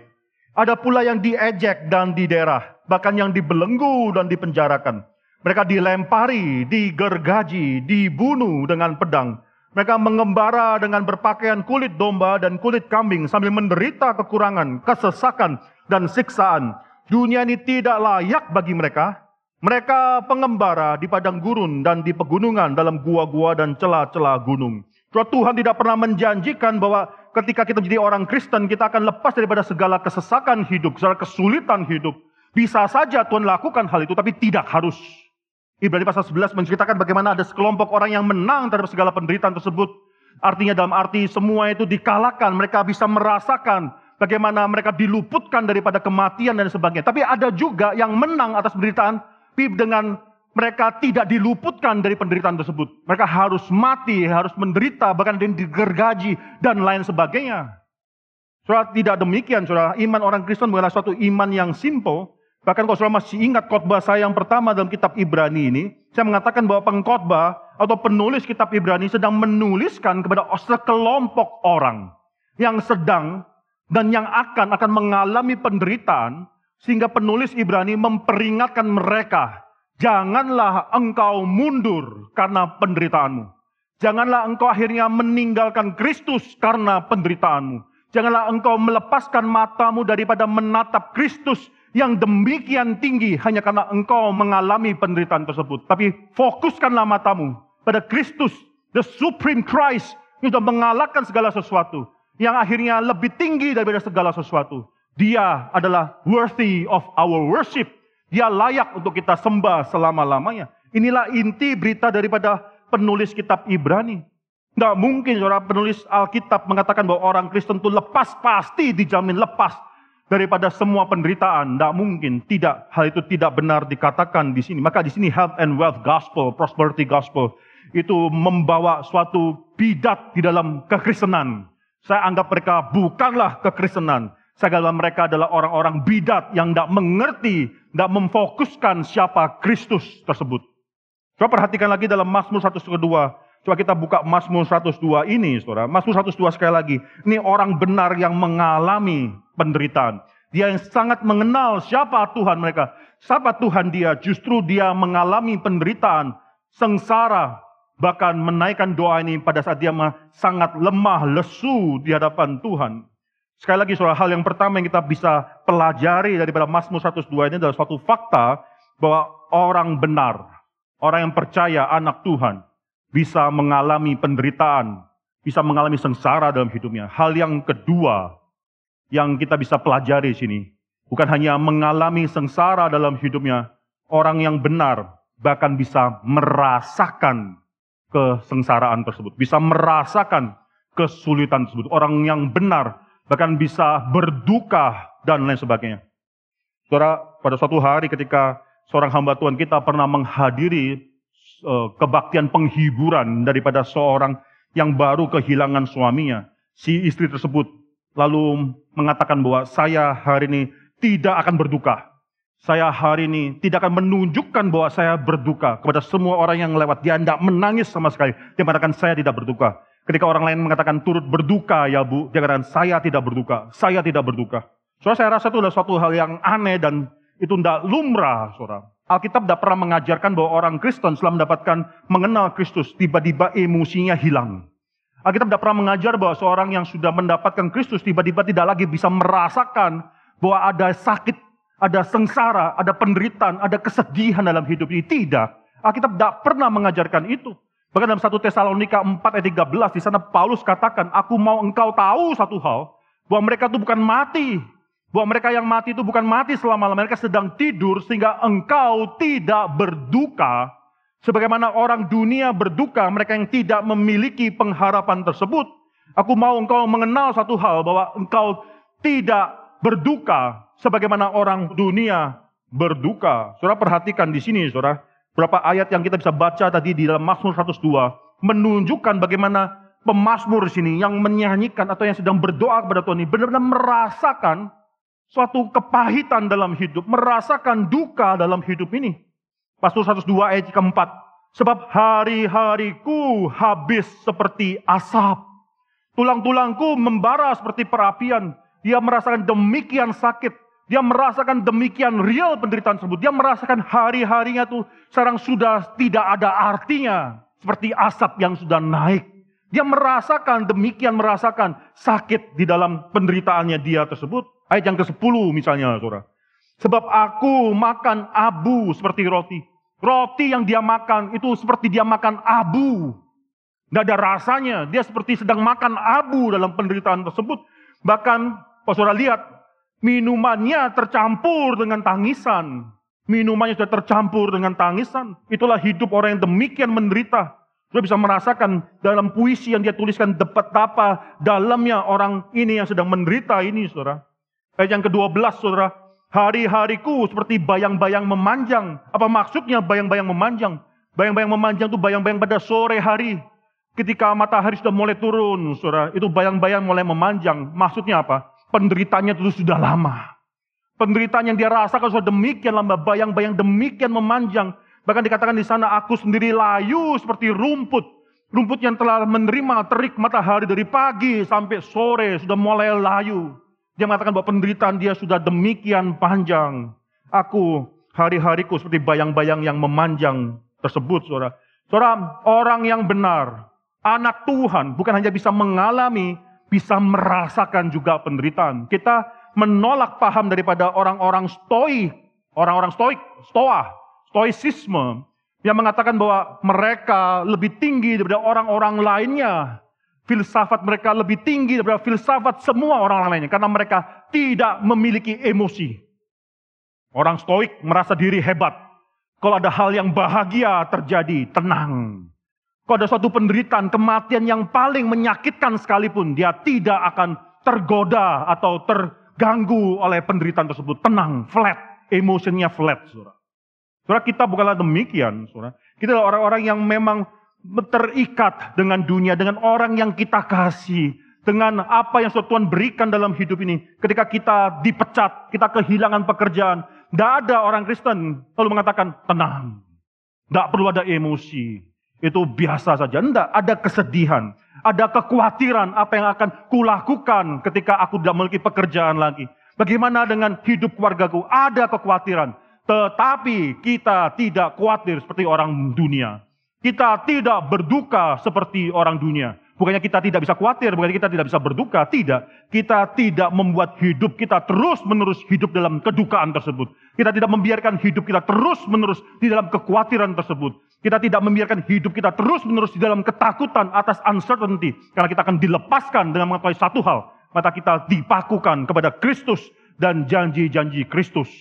Ada pula yang diejek dan diderah, bahkan yang dibelenggu dan dipenjarakan. Mereka dilempari, digergaji, dibunuh dengan pedang. Mereka mengembara dengan berpakaian kulit domba dan kulit kambing sambil menderita kekurangan, kesesakan, dan siksaan. Dunia ini tidak layak bagi mereka. Mereka pengembara di padang gurun dan di pegunungan dalam gua-gua dan celah-celah gunung. Tuhan tidak pernah menjanjikan bahwa ketika kita menjadi orang Kristen, kita akan lepas daripada segala kesesakan hidup, segala kesulitan hidup. Bisa saja Tuhan lakukan hal itu, tapi tidak harus. Ibrani pasal 11 menceritakan bagaimana ada sekelompok orang yang menang terhadap segala penderitaan tersebut. Artinya dalam arti semua itu dikalahkan, mereka bisa merasakan bagaimana mereka diluputkan daripada kematian dan sebagainya. Tapi ada juga yang menang atas penderitaan, tapi dengan mereka tidak diluputkan dari penderitaan tersebut. Mereka harus mati, harus menderita, bahkan digergaji dan lain sebagainya. Saudara tidak demikian, saudara. Iman orang Kristen bukanlah suatu iman yang simple, Bahkan kalau saudara masih ingat khotbah saya yang pertama dalam kitab Ibrani ini, saya mengatakan bahwa pengkhotbah atau penulis kitab Ibrani sedang menuliskan kepada sekelompok orang yang sedang dan yang akan akan mengalami penderitaan sehingga penulis Ibrani memperingatkan mereka, janganlah engkau mundur karena penderitaanmu. Janganlah engkau akhirnya meninggalkan Kristus karena penderitaanmu. Janganlah engkau melepaskan matamu daripada menatap Kristus yang demikian tinggi hanya karena engkau mengalami penderitaan tersebut. Tapi fokuskanlah matamu pada Kristus, the supreme Christ, yang sudah mengalahkan segala sesuatu. Yang akhirnya lebih tinggi daripada segala sesuatu. Dia adalah worthy of our worship. Dia layak untuk kita sembah selama-lamanya. Inilah inti berita daripada penulis kitab Ibrani. Tidak mungkin saudara penulis Alkitab mengatakan bahwa orang Kristen itu lepas, pasti dijamin lepas daripada semua penderitaan. Tidak mungkin, tidak. Hal itu tidak benar dikatakan di sini. Maka di sini health and wealth gospel, prosperity gospel, itu membawa suatu bidat di dalam kekristenan. Saya anggap mereka bukanlah kekristenan. Anggap mereka adalah orang-orang bidat yang tidak mengerti, tidak memfokuskan siapa Kristus tersebut. Coba perhatikan lagi dalam Mazmur 102. Coba kita buka Mazmur 102 ini, saudara. Mazmur 102 sekali lagi. Ini orang benar yang mengalami penderitaan. Dia yang sangat mengenal siapa Tuhan mereka. Siapa Tuhan dia? Justru dia mengalami penderitaan, sengsara, bahkan menaikkan doa ini pada saat dia sangat lemah, lesu di hadapan Tuhan. Sekali lagi soal hal yang pertama yang kita bisa pelajari daripada Mazmur 102 ini adalah suatu fakta bahwa orang benar, orang yang percaya anak Tuhan bisa mengalami penderitaan, bisa mengalami sengsara dalam hidupnya. Hal yang kedua yang kita bisa pelajari di sini, bukan hanya mengalami sengsara dalam hidupnya, orang yang benar bahkan bisa merasakan kesengsaraan tersebut, bisa merasakan kesulitan tersebut. Orang yang benar bahkan bisa berduka dan lain sebagainya. Saudara, pada suatu hari ketika seorang hamba Tuhan kita pernah menghadiri uh, kebaktian penghiburan daripada seorang yang baru kehilangan suaminya, si istri tersebut lalu mengatakan bahwa saya hari ini tidak akan berduka. Saya hari ini tidak akan menunjukkan bahwa saya berduka kepada semua orang yang lewat. Dia tidak menangis sama sekali. Dia mengatakan saya tidak berduka. Ketika orang lain mengatakan turut berduka ya bu, dia katakan saya tidak berduka. Saya tidak berduka. Soalnya saya rasa itu adalah suatu hal yang aneh dan itu tidak lumrah, saudara. Alkitab tidak pernah mengajarkan bahwa orang Kristen setelah mendapatkan mengenal Kristus, tiba-tiba emosinya hilang. Alkitab tidak pernah mengajar bahwa seorang yang sudah mendapatkan Kristus tiba-tiba tidak lagi bisa merasakan bahwa ada sakit ada sengsara, ada penderitaan, ada kesedihan dalam hidup ini. Tidak. Alkitab tidak pernah mengajarkan itu. Bahkan dalam 1 Tesalonika 4 ayat 13, di sana Paulus katakan, aku mau engkau tahu satu hal, bahwa mereka itu bukan mati. Bahwa mereka yang mati itu bukan mati selama-lamanya, mereka sedang tidur sehingga engkau tidak berduka. Sebagaimana orang dunia berduka, mereka yang tidak memiliki pengharapan tersebut. Aku mau engkau mengenal satu hal, bahwa engkau tidak berduka sebagaimana orang dunia berduka. Saudara perhatikan di sini, saudara. Berapa ayat yang kita bisa baca tadi di dalam Mazmur 102 menunjukkan bagaimana pemazmur di sini yang menyanyikan atau yang sedang berdoa kepada Tuhan ini benar-benar merasakan suatu kepahitan dalam hidup, merasakan duka dalam hidup ini. Pastor 102 ayat keempat. Sebab hari-hariku habis seperti asap. Tulang-tulangku membara seperti perapian. Dia merasakan demikian sakit. Dia merasakan demikian real penderitaan tersebut. Dia merasakan hari-harinya tuh sekarang sudah tidak ada artinya. Seperti asap yang sudah naik. Dia merasakan demikian merasakan sakit di dalam penderitaannya dia tersebut. Ayat yang ke-10 misalnya saudara. Sebab aku makan abu seperti roti. Roti yang dia makan itu seperti dia makan abu. Tidak ada rasanya. Dia seperti sedang makan abu dalam penderitaan tersebut. Bahkan, saudara lihat, Minumannya tercampur dengan tangisan. Minumannya sudah tercampur dengan tangisan. Itulah hidup orang yang demikian menderita. Sudah bisa merasakan dalam puisi yang dia tuliskan betapa dalamnya orang ini yang sedang menderita ini, saudara. Ayat yang ke-12, saudara. Hari-hariku seperti bayang-bayang memanjang. Apa maksudnya bayang-bayang memanjang? Bayang-bayang memanjang itu bayang-bayang pada sore hari. Ketika matahari sudah mulai turun, saudara. Itu bayang-bayang mulai memanjang. Maksudnya apa? Penderitanya itu sudah lama. Penderitaan yang dia rasakan sudah demikian lama, bayang-bayang demikian memanjang. Bahkan dikatakan di sana, aku sendiri layu seperti rumput. Rumput yang telah menerima terik matahari dari pagi sampai sore, sudah mulai layu. Dia mengatakan bahwa penderitaan dia sudah demikian panjang. Aku hari-hariku seperti bayang-bayang yang memanjang tersebut, saudara. Saudara, orang yang benar, anak Tuhan, bukan hanya bisa mengalami bisa merasakan juga penderitaan. Kita menolak paham daripada orang-orang stoi, orang-orang stoik, stoa, stoicisme yang mengatakan bahwa mereka lebih tinggi daripada orang-orang lainnya. Filsafat mereka lebih tinggi daripada filsafat semua orang lainnya karena mereka tidak memiliki emosi. Orang stoik merasa diri hebat. Kalau ada hal yang bahagia terjadi, tenang. Kalau ada suatu penderitaan, kematian yang paling menyakitkan sekalipun, dia tidak akan tergoda atau terganggu oleh penderitaan tersebut. Tenang, flat, emosinya flat, saudara. Saudara, kita bukanlah demikian, saudara. Kita adalah orang-orang yang memang terikat dengan dunia, dengan orang yang kita kasih. dengan apa yang Tuhan berikan dalam hidup ini. Ketika kita dipecat, kita kehilangan pekerjaan. Tidak ada orang Kristen lalu mengatakan, tenang. Tidak perlu ada emosi. Itu biasa saja. Tidak, ada kesedihan. Ada kekhawatiran apa yang akan kulakukan ketika aku tidak memiliki pekerjaan lagi. Bagaimana dengan hidup keluargaku? Ada kekhawatiran. Tetapi kita tidak khawatir seperti orang dunia. Kita tidak berduka seperti orang dunia. Bukannya kita tidak bisa khawatir, bukannya kita tidak bisa berduka. Tidak. Kita tidak membuat hidup kita terus-menerus hidup dalam kedukaan tersebut. Kita tidak membiarkan hidup kita terus-menerus di dalam kekhawatiran tersebut. Kita tidak membiarkan hidup kita terus-menerus di dalam ketakutan atas uncertainty. Karena kita akan dilepaskan dengan mengetahui satu hal. Mata kita dipakukan kepada Kristus dan janji-janji Kristus.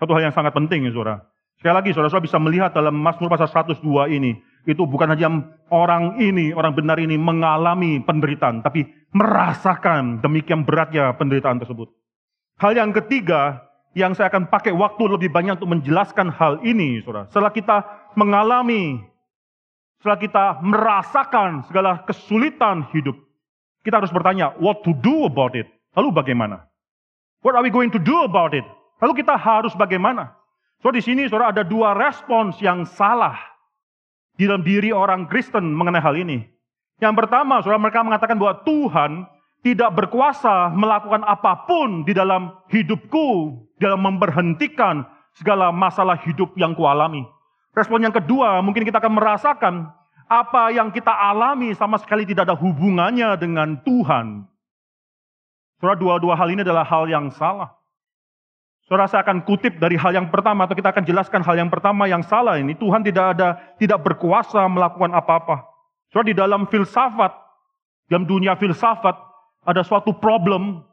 Satu hal yang sangat penting ya saudara. Sekali lagi saudara-saudara bisa melihat dalam Mazmur pasal 102 ini itu bukan hanya orang ini, orang benar ini mengalami penderitaan, tapi merasakan demikian beratnya penderitaan tersebut. Hal yang ketiga, yang saya akan pakai waktu lebih banyak untuk menjelaskan hal ini, saudara. Setelah kita mengalami, setelah kita merasakan segala kesulitan hidup, kita harus bertanya, what to do about it? Lalu bagaimana? What are we going to do about it? Lalu kita harus bagaimana? So di sini saudara ada dua respons yang salah di dalam diri orang Kristen mengenai hal ini. Yang pertama, saudara mereka mengatakan bahwa Tuhan tidak berkuasa melakukan apa pun di dalam hidupku, dalam memberhentikan segala masalah hidup yang kualami. Respon yang kedua, mungkin kita akan merasakan apa yang kita alami sama sekali tidak ada hubungannya dengan Tuhan. Saudara, dua-dua hal ini adalah hal yang salah. Saudara saya akan kutip dari hal yang pertama atau kita akan jelaskan hal yang pertama yang salah ini. Tuhan tidak ada tidak berkuasa melakukan apa-apa. Saudara di dalam filsafat, dalam dunia filsafat ada suatu problem.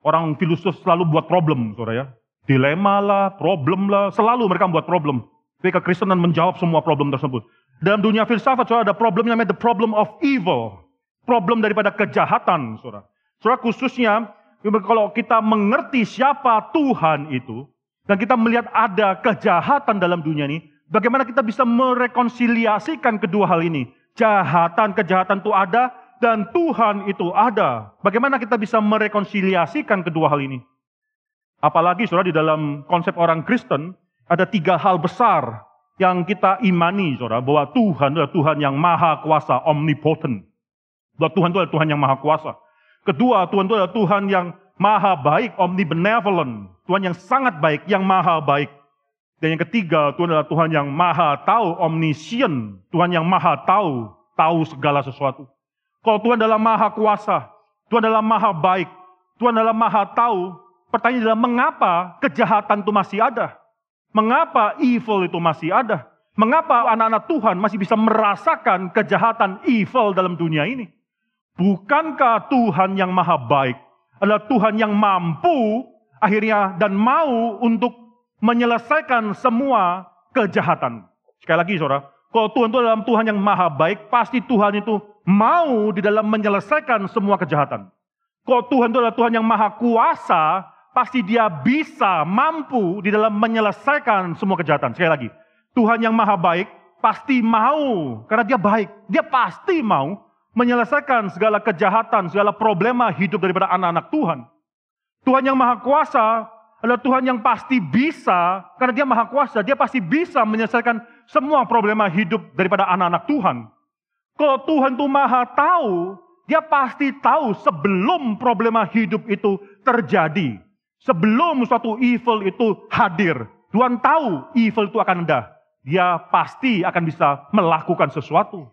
Orang filosof selalu buat problem, saudara ya. Dilema lah, problem lah, selalu mereka membuat problem. Tapi kekristenan menjawab semua problem tersebut. Dalam dunia filsafat, saudara ada problem yang namanya the problem of evil. Problem daripada kejahatan, saudara. Saudara khususnya kalau kita mengerti siapa Tuhan itu, dan kita melihat ada kejahatan dalam dunia ini, bagaimana kita bisa merekonsiliasikan kedua hal ini? Jahatan, kejahatan itu ada, dan Tuhan itu ada. Bagaimana kita bisa merekonsiliasikan kedua hal ini? Apalagi saudara di dalam konsep orang Kristen, ada tiga hal besar yang kita imani saudara, bahwa Tuhan adalah Tuhan yang maha kuasa, omnipotent. Bahwa Tuhan itu adalah Tuhan yang maha kuasa. Kedua, Tuhan itu adalah Tuhan yang maha baik, omnibenevolent. Tuhan yang sangat baik, yang maha baik. Dan yang ketiga, Tuhan adalah Tuhan yang maha tahu, omniscient. Tuhan yang maha tahu, tahu segala sesuatu. Kalau Tuhan adalah maha kuasa, Tuhan adalah maha baik, Tuhan adalah maha tahu, pertanyaan adalah mengapa kejahatan itu masih ada? Mengapa evil itu masih ada? Mengapa anak-anak Tuhan masih bisa merasakan kejahatan evil dalam dunia ini? Bukankah Tuhan yang maha baik adalah Tuhan yang mampu akhirnya dan mau untuk menyelesaikan semua kejahatan. Sekali lagi saudara, kalau Tuhan itu adalah Tuhan yang maha baik, pasti Tuhan itu mau di dalam menyelesaikan semua kejahatan. Kalau Tuhan itu adalah Tuhan yang maha kuasa, pasti dia bisa, mampu di dalam menyelesaikan semua kejahatan. Sekali lagi, Tuhan yang maha baik pasti mau, karena dia baik. Dia pasti mau menyelesaikan segala kejahatan, segala problema hidup daripada anak-anak Tuhan. Tuhan yang Maha Kuasa adalah Tuhan yang pasti bisa, karena Dia Maha Kuasa, Dia pasti bisa menyelesaikan semua problema hidup daripada anak-anak Tuhan. Kalau Tuhan itu Maha tahu, Dia pasti tahu sebelum problema hidup itu terjadi. Sebelum suatu evil itu hadir. Tuhan tahu evil itu akan ada. Dia pasti akan bisa melakukan sesuatu.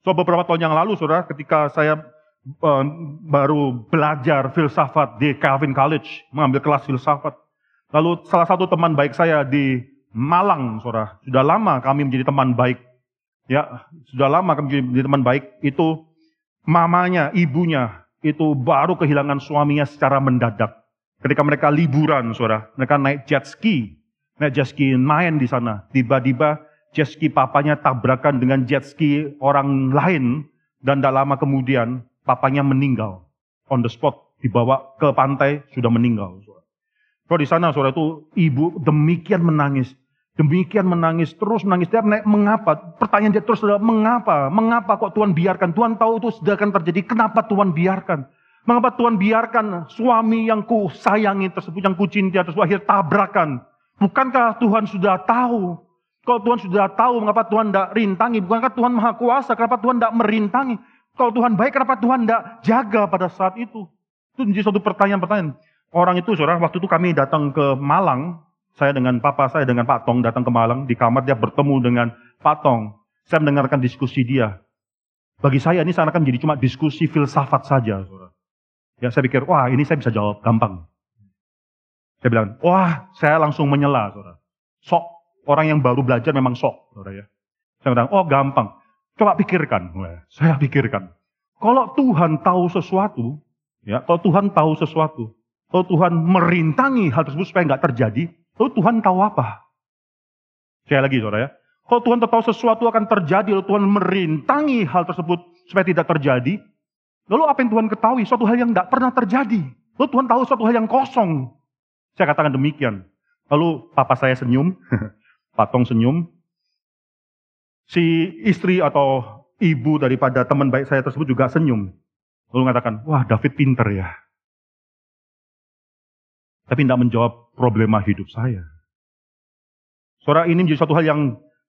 So beberapa tahun yang lalu, saudara, ketika saya uh, baru belajar filsafat di Calvin College, mengambil kelas filsafat. Lalu salah satu teman baik saya di Malang, saudara, sudah lama kami menjadi teman baik. Ya, sudah lama kami menjadi teman baik. Itu mamanya, ibunya, itu baru kehilangan suaminya secara mendadak. Ketika mereka liburan, saudara, mereka naik jet ski, naik jet ski main di sana. Tiba-tiba jet ski papanya tabrakan dengan jet ski orang lain dan tidak lama kemudian papanya meninggal on the spot dibawa ke pantai sudah meninggal. So di sana saudara itu ibu demikian menangis Demikian menangis, terus menangis. Dia menaik, mengapa? Pertanyaan dia terus adalah, mengapa? Mengapa kok Tuhan biarkan? Tuhan tahu itu sudah akan terjadi. Kenapa Tuhan biarkan? Mengapa Tuhan biarkan suami yang ku sayangi tersebut, yang ku cintai tersebut akhir tabrakan? Bukankah Tuhan sudah tahu? Kalau Tuhan sudah tahu, mengapa Tuhan tidak rintangi? Bukankah Tuhan maha kuasa? Kenapa Tuhan tidak merintangi? Kalau Tuhan baik, kenapa Tuhan tidak jaga pada saat itu? Itu menjadi suatu pertanyaan-pertanyaan. Orang itu, saudara, waktu itu kami datang ke Malang, saya dengan papa saya dengan Pak Tong datang ke Malang, di kamar dia bertemu dengan Pak Tong. Saya mendengarkan diskusi dia. Bagi saya ini seakan menjadi cuma diskusi filsafat saja. Saudara. Ya saya pikir, wah ini saya bisa jawab gampang. Saya bilang, wah saya langsung menyela. Saudara. Sok, orang yang baru belajar memang sok. Saudara, ya. Saya bilang, oh gampang. Coba pikirkan. Saya pikirkan. Kalau Tuhan tahu sesuatu, ya, kalau Tuhan tahu sesuatu, kalau Tuhan merintangi hal tersebut supaya nggak terjadi, Lalu Tuhan tahu apa? Saya lagi saudara ya. Kalau Tuhan tahu sesuatu akan terjadi, lalu Tuhan merintangi hal tersebut supaya tidak terjadi, lalu apa yang Tuhan ketahui? Suatu hal yang tidak pernah terjadi. Lalu Tuhan tahu suatu hal yang kosong. Saya katakan demikian. Lalu papa saya senyum, patong senyum. Si istri atau ibu daripada teman baik saya tersebut juga senyum. Lalu mengatakan, wah David pinter ya. Tapi tidak menjawab problema hidup saya. Suara ini menjadi satu hal yang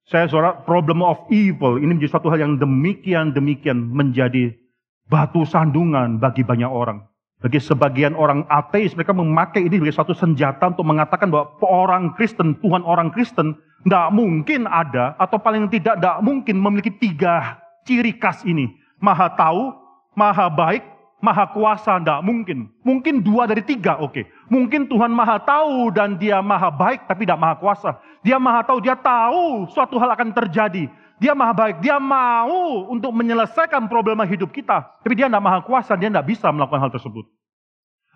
saya suara problem of evil ini menjadi satu hal yang demikian demikian menjadi batu sandungan bagi banyak orang. Bagi sebagian orang ateis mereka memakai ini sebagai satu senjata untuk mengatakan bahwa orang Kristen, Tuhan orang Kristen tidak mungkin ada atau paling tidak tidak mungkin memiliki tiga ciri khas ini. Maha tahu, maha baik, maha kuasa, tidak mungkin. Mungkin dua dari tiga, oke. Okay. Mungkin Tuhan maha tahu dan dia maha baik tapi tidak maha kuasa. Dia maha tahu, dia tahu suatu hal akan terjadi. Dia maha baik, dia mau untuk menyelesaikan problema hidup kita. Tapi dia tidak maha kuasa, dia tidak bisa melakukan hal tersebut.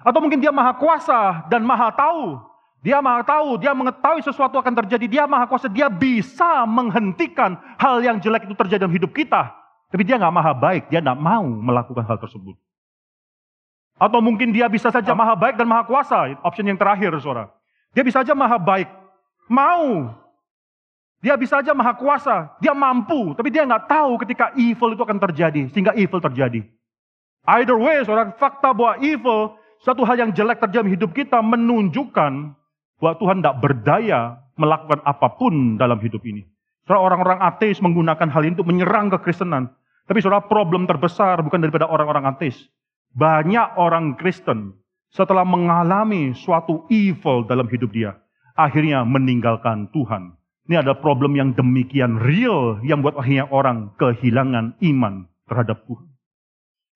Atau mungkin dia maha kuasa dan maha tahu. Dia maha tahu, dia mengetahui sesuatu akan terjadi. Dia maha kuasa, dia bisa menghentikan hal yang jelek itu terjadi dalam hidup kita. Tapi dia nggak maha baik, dia tidak mau melakukan hal tersebut. Atau mungkin dia bisa saja maha baik dan maha kuasa. Option yang terakhir, saudara. Dia bisa saja maha baik. Mau. Dia bisa saja maha kuasa. Dia mampu. Tapi dia nggak tahu ketika evil itu akan terjadi. Sehingga evil terjadi. Either way, saudara, fakta bahwa evil, satu hal yang jelek terjadi dalam hidup kita menunjukkan bahwa Tuhan tidak berdaya melakukan apa pun dalam hidup ini. Saudara, orang-orang ateis menggunakan hal ini untuk menyerang kekristenan. Tapi saudara, problem terbesar bukan daripada orang-orang ateis. Banyak orang Kristen setelah mengalami suatu evil dalam hidup dia, akhirnya meninggalkan Tuhan. Ini adalah problem yang demikian real yang buat akhirnya orang kehilangan iman terhadap Tuhan.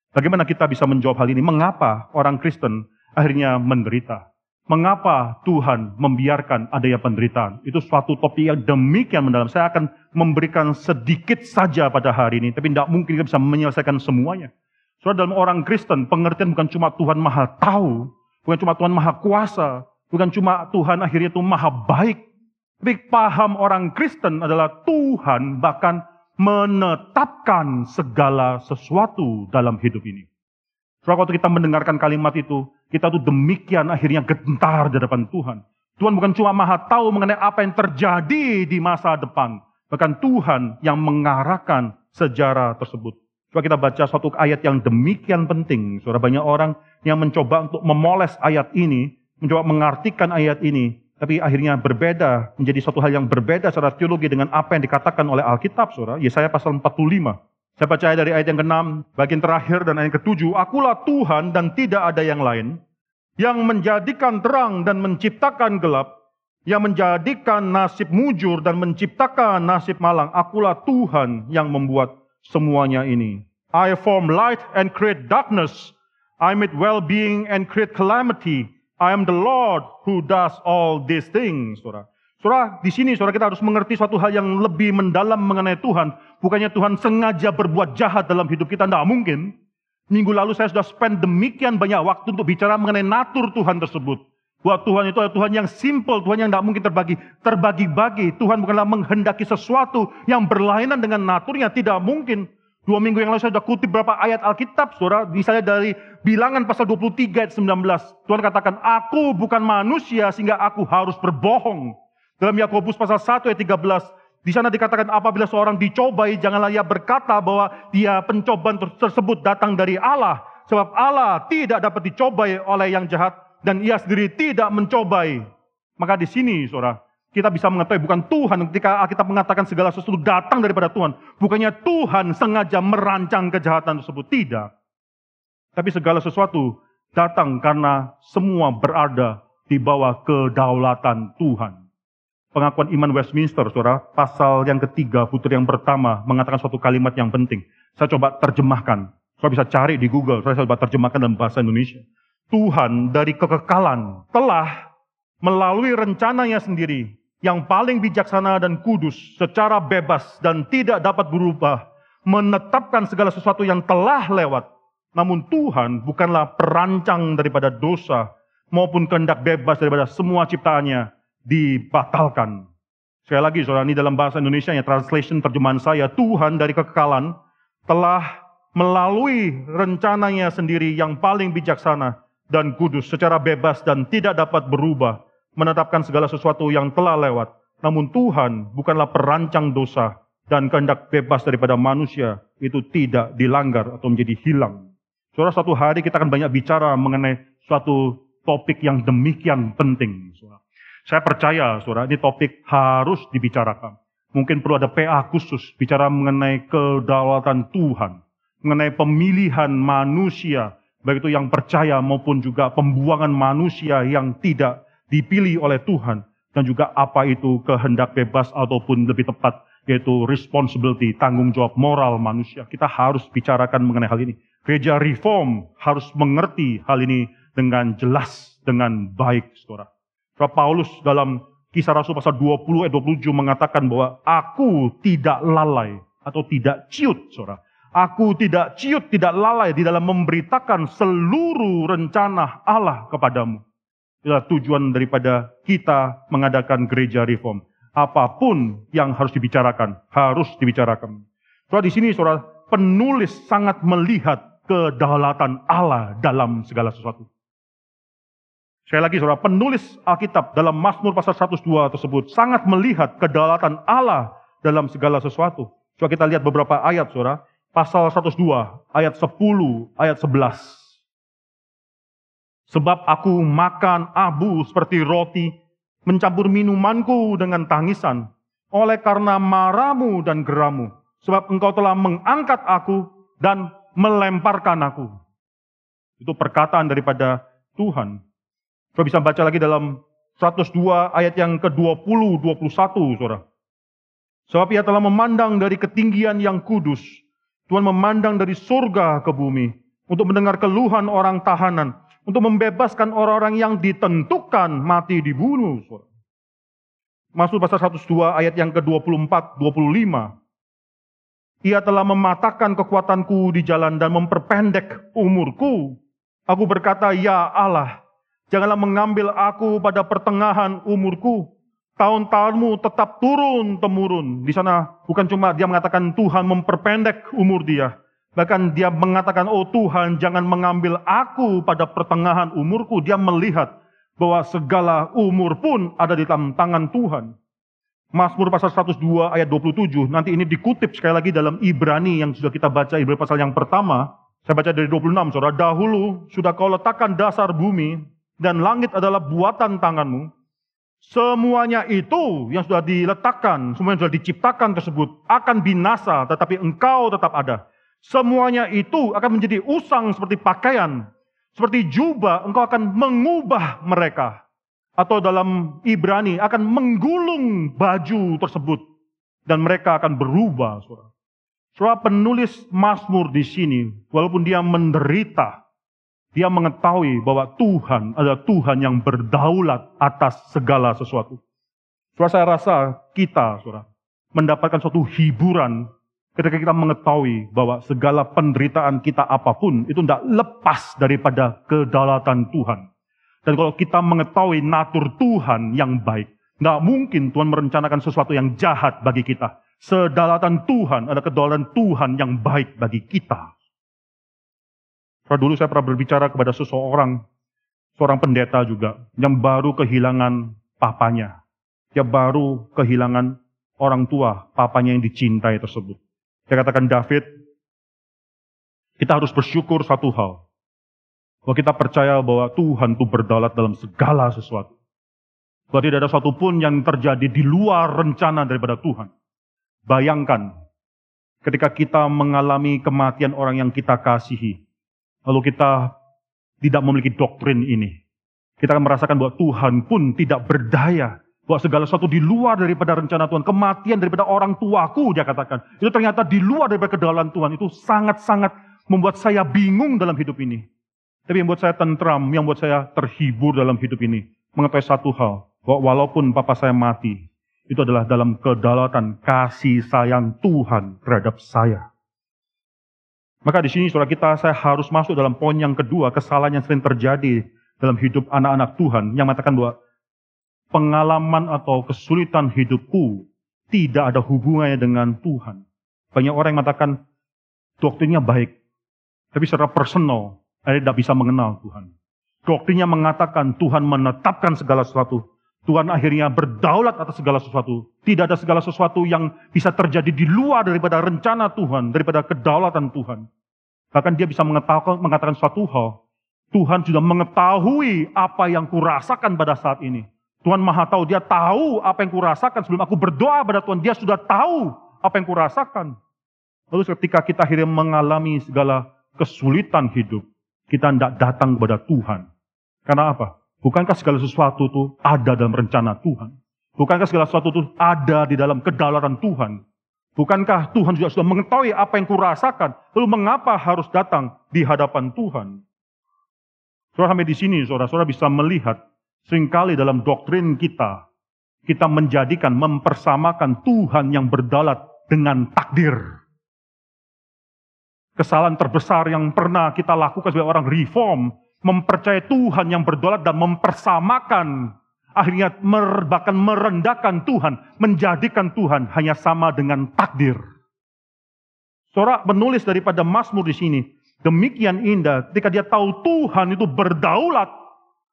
Bagaimana kita bisa menjawab hal ini? Mengapa orang Kristen akhirnya menderita? Mengapa Tuhan membiarkan adanya penderitaan? Itu suatu topik yang demikian mendalam. Saya akan memberikan sedikit saja pada hari ini, tapi tidak mungkin kita bisa menyelesaikan semuanya. Soalnya dalam orang Kristen, pengertian bukan cuma Tuhan maha tahu, bukan cuma Tuhan maha kuasa, bukan cuma Tuhan akhirnya itu maha baik. Tapi paham orang Kristen adalah Tuhan bahkan menetapkan segala sesuatu dalam hidup ini. Soalnya waktu kita mendengarkan kalimat itu, kita tuh demikian akhirnya gentar di depan Tuhan. Tuhan bukan cuma maha tahu mengenai apa yang terjadi di masa depan. Bahkan Tuhan yang mengarahkan sejarah tersebut. Coba kita baca satu ayat yang demikian penting. Saudara banyak orang yang mencoba untuk memoles ayat ini, mencoba mengartikan ayat ini, tapi akhirnya berbeda, menjadi satu hal yang berbeda secara teologi dengan apa yang dikatakan oleh Alkitab, saudara. Yesaya pasal 45. Saya baca dari ayat yang ke-6, bagian terakhir dan ayat yang ke-7. Akulah Tuhan dan tidak ada yang lain, yang menjadikan terang dan menciptakan gelap, yang menjadikan nasib mujur dan menciptakan nasib malang. Akulah Tuhan yang membuat semuanya ini. I form light and create darkness. I make well-being and create calamity. I am the Lord who does all these things. Saudara. Saudara, di sini saudara kita harus mengerti suatu hal yang lebih mendalam mengenai Tuhan. Bukannya Tuhan sengaja berbuat jahat dalam hidup kita, tidak mungkin. Minggu lalu saya sudah spend demikian banyak waktu untuk bicara mengenai natur Tuhan tersebut. Bahwa Tuhan itu adalah Tuhan yang simple, Tuhan yang tidak mungkin terbagi. Terbagi-bagi, Tuhan bukanlah menghendaki sesuatu yang berlainan dengan naturnya, tidak mungkin. Dua minggu yang lalu saya sudah kutip beberapa ayat Alkitab, saudara. Misalnya dari bilangan pasal 23 ayat 19. Tuhan katakan, aku bukan manusia sehingga aku harus berbohong. Dalam Yakobus pasal 1 ayat 13, di sana dikatakan apabila seorang dicobai, janganlah ia berkata bahwa dia pencobaan tersebut datang dari Allah. Sebab Allah tidak dapat dicobai oleh yang jahat dan ia sendiri tidak mencobai. Maka di sini, saudara, kita bisa mengetahui bukan Tuhan ketika kita mengatakan segala sesuatu datang daripada Tuhan. Bukannya Tuhan sengaja merancang kejahatan tersebut. Tidak. Tapi segala sesuatu datang karena semua berada di bawah kedaulatan Tuhan. Pengakuan iman Westminster, saudara, pasal yang ketiga, putri yang pertama, mengatakan suatu kalimat yang penting. Saya coba terjemahkan. Saya bisa cari di Google, saya coba terjemahkan dalam bahasa Indonesia. Tuhan dari kekekalan telah melalui rencananya sendiri yang paling bijaksana dan kudus secara bebas dan tidak dapat berubah menetapkan segala sesuatu yang telah lewat. Namun Tuhan bukanlah perancang daripada dosa maupun kehendak bebas daripada semua ciptaannya dibatalkan. Sekali lagi, saudara, ini dalam bahasa Indonesia, ya, translation terjemahan saya, Tuhan dari kekekalan telah melalui rencananya sendiri yang paling bijaksana dan kudus secara bebas dan tidak dapat berubah, menetapkan segala sesuatu yang telah lewat. Namun Tuhan bukanlah perancang dosa dan kehendak bebas daripada manusia itu tidak dilanggar atau menjadi hilang. Saudara, suatu hari kita akan banyak bicara mengenai suatu topik yang demikian penting. Saya percaya, saudara, ini topik harus dibicarakan. Mungkin perlu ada PA khusus bicara mengenai kedaulatan Tuhan, mengenai pemilihan manusia, baik itu yang percaya maupun juga pembuangan manusia yang tidak dipilih oleh Tuhan, dan juga apa itu kehendak bebas ataupun lebih tepat yaitu responsibility, tanggung jawab moral manusia. Kita harus bicarakan mengenai hal ini. Gereja reform harus mengerti hal ini dengan jelas, dengan baik, saudara. Sebab Paulus dalam kisah Rasul pasal 20 ayat 27 mengatakan bahwa aku tidak lalai atau tidak ciut, saudara. Aku tidak ciut, tidak lalai di dalam memberitakan seluruh rencana Allah kepadamu. Itulah tujuan daripada kita mengadakan gereja reform. Apa pun yang harus dibicarakan, harus dibicarakan. Soalnya di sini saudara, penulis sangat melihat kedaulatan Allah dalam segala sesuatu. Sekali lagi saudara, penulis Alkitab dalam Mazmur pasal 102 tersebut sangat melihat kedaulatan Allah dalam segala sesuatu. Coba kita lihat beberapa ayat saudara. Pasal 102 ayat 10, ayat 11. Sebab aku makan abu seperti roti, mencampur minumanku dengan tangisan, oleh karena maramu dan geramu. Sebab engkau telah mengangkat aku dan melemparkan aku. Itu perkataan daripada Tuhan. Saudara bisa baca lagi dalam 102 ayat yang ke-20, 21, saudara. Sebab ia telah memandang dari ketinggian yang kudus. Tuhan memandang dari surga ke bumi. Untuk mendengar keluhan orang tahanan. Untuk membebaskan orang-orang yang ditentukan mati dibunuh. Saudara. Masuk pasal 102 ayat yang ke-24, 25. Ia telah mematahkan kekuatanku di jalan dan memperpendek umurku. Aku berkata, ya Allah, Janganlah mengambil aku pada pertengahan umurku. Tahun-tahunmu tetap turun temurun. Di sana bukan cuma dia mengatakan Tuhan memperpendek umur dia. Bahkan dia mengatakan, oh Tuhan jangan mengambil aku pada pertengahan umurku. Dia melihat bahwa segala umur pun ada di dalam tangan Tuhan. Mazmur pasal 102 ayat 27, nanti ini dikutip sekali lagi dalam Ibrani yang sudah kita baca, Ibrani pasal yang pertama. Saya baca dari 26, saudara. Dahulu sudah kau letakkan dasar bumi, dan langit adalah buatan tanganmu, semuanya itu yang sudah diletakkan, semua yang sudah diciptakan tersebut akan binasa, tetapi engkau tetap ada. Semuanya itu akan menjadi usang seperti pakaian, seperti jubah, engkau akan mengubah mereka. Atau dalam Ibrani akan menggulung baju tersebut dan mereka akan berubah. Saudara penulis Mazmur di sini, walaupun dia menderita, dia mengetahui bahwa Tuhan adalah Tuhan yang berdaulat atas segala sesuatu. Saudara saya rasa kita, saudara, mendapatkan suatu hiburan ketika kita mengetahui bahwa segala penderitaan kita apa pun itu tidak lepas daripada kedaulatan Tuhan. Dan kalau kita mengetahui natur Tuhan yang baik, tidak mungkin Tuhan merencanakan sesuatu yang jahat bagi kita. Sedalatan Tuhan adalah kedaulatan Tuhan yang baik bagi kita. Karena dulu saya pernah berbicara kepada seseorang, seorang pendeta juga, yang baru kehilangan papanya. Dia baru kehilangan orang tua, papanya yang dicintai tersebut. Saya katakan David, kita harus bersyukur satu hal. Bahwa kita percaya bahwa Tuhan itu berdaulat dalam segala sesuatu. Bahwa tidak ada satupun yang terjadi di luar rencana daripada Tuhan. Bayangkan, ketika kita mengalami kematian orang yang kita kasihi, lalu kita tidak memiliki doktrin ini. Kita akan merasakan bahwa Tuhan pun tidak berdaya. Bahwa segala sesuatu di luar daripada rencana Tuhan. Kematian daripada orang tuaku, dia katakan. Itu ternyata di luar daripada kedaulatan Tuhan. Itu sangat-sangat membuat saya bingung dalam hidup ini. Tapi yang membuat saya tentram, yang membuat saya terhibur dalam hidup ini. Mengetahui satu hal, bahwa walaupun papa saya mati, itu adalah dalam kedaulatan kasih sayang Tuhan terhadap saya. Maka di sini saudara kita, saya harus masuk dalam poin yang kedua, kesalahan yang sering terjadi dalam hidup anak-anak Tuhan, yang mengatakan bahwa pengalaman atau kesulitan hidupku tidak ada hubungannya dengan Tuhan. Banyak orang yang mengatakan doktrinnya baik, tapi secara personal, saya tidak bisa mengenal Tuhan. Doktrinnya mengatakan Tuhan menetapkan segala sesuatu. Tuhan akhirnya berdaulat atas segala sesuatu. Tidak ada segala sesuatu yang bisa terjadi di luar daripada rencana Tuhan, daripada kedaulatan Tuhan. Bahkan dia bisa mengatakan suatu hal. Tuhan sudah mengetahui apa yang kurasakan pada saat ini. Tuhan maha tahu, dia tahu apa yang kurasakan sebelum aku berdoa pada Tuhan. Dia sudah tahu apa yang kurasakan. Lalu ketika kita akhirnya mengalami segala kesulitan hidup, kita tidak datang kepada Tuhan. Karena apa? Bukankah segala sesuatu itu ada dalam rencana Tuhan? Bukankah segala sesuatu itu ada di dalam kedaulatan Tuhan? Bukankah Tuhan juga sudah mengetahui apa yang kurasakan? Lalu mengapa harus datang di hadapan Tuhan? Saudara sampai di sini, saudara-saudara bisa melihat sering kali dalam doktrin kita, kita menjadikan, mempersamakan Tuhan yang berdaulat dengan takdir. Kesalahan terbesar yang pernah kita lakukan sebagai orang reform mempercayai Tuhan yang berdolat dan mempersamakan akhirnya mer, bahkan merendahkan Tuhan, menjadikan Tuhan hanya sama dengan takdir. Saudara menulis daripada Mazmur di sini, demikian indah ketika dia tahu Tuhan itu berdaulat,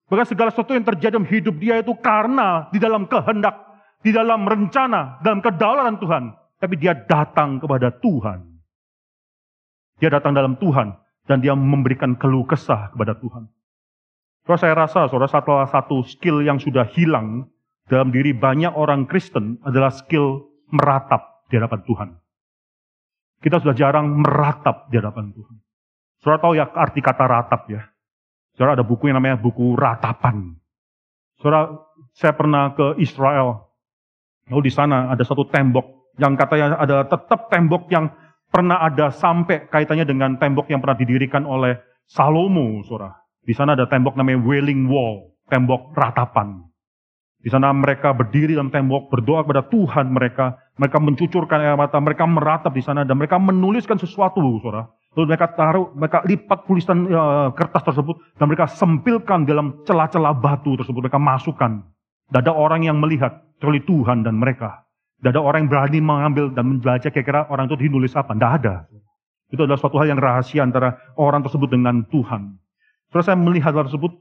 bahkan segala sesuatu yang terjadi dalam hidup dia itu karena di dalam kehendak, di dalam rencana, dalam kedaulatan Tuhan, tapi dia datang kepada Tuhan. Dia datang dalam Tuhan, dan dia memberikan keluh kesah kepada Tuhan. Kalau saya rasa, saudara, salah satu skill yang sudah hilang dalam diri banyak orang Kristen adalah skill meratap di hadapan Tuhan. Kita sudah jarang meratap di hadapan Tuhan. Saudara tahu ya arti kata ratap ya. Saudara ada buku yang namanya buku ratapan. Saudara, saya pernah ke Israel. Lalu di sana ada satu tembok yang katanya adalah tetap tembok yang pernah ada sampai kaitannya dengan tembok yang pernah didirikan oleh Salomo, saudara. Di sana ada tembok namanya Wailing Wall, tembok ratapan. Di sana mereka berdiri dalam tembok, berdoa kepada Tuhan mereka. Mereka mencucurkan air mata, mereka meratap di sana, dan mereka menuliskan sesuatu, saudara. Lalu mereka taruh, mereka lipat tulisan uh, kertas tersebut, dan mereka sempilkan dalam celah-celah batu tersebut. Mereka masukkan. Tidak ada orang yang melihat, kecuali Tuhan dan mereka. Tidak ada orang yang berani mengambil dan membaca kira-kira orang itu dinulis apa. Tidak ada. Itu adalah suatu hal yang rahasia antara orang tersebut dengan Tuhan. Terus saya melihat hal tersebut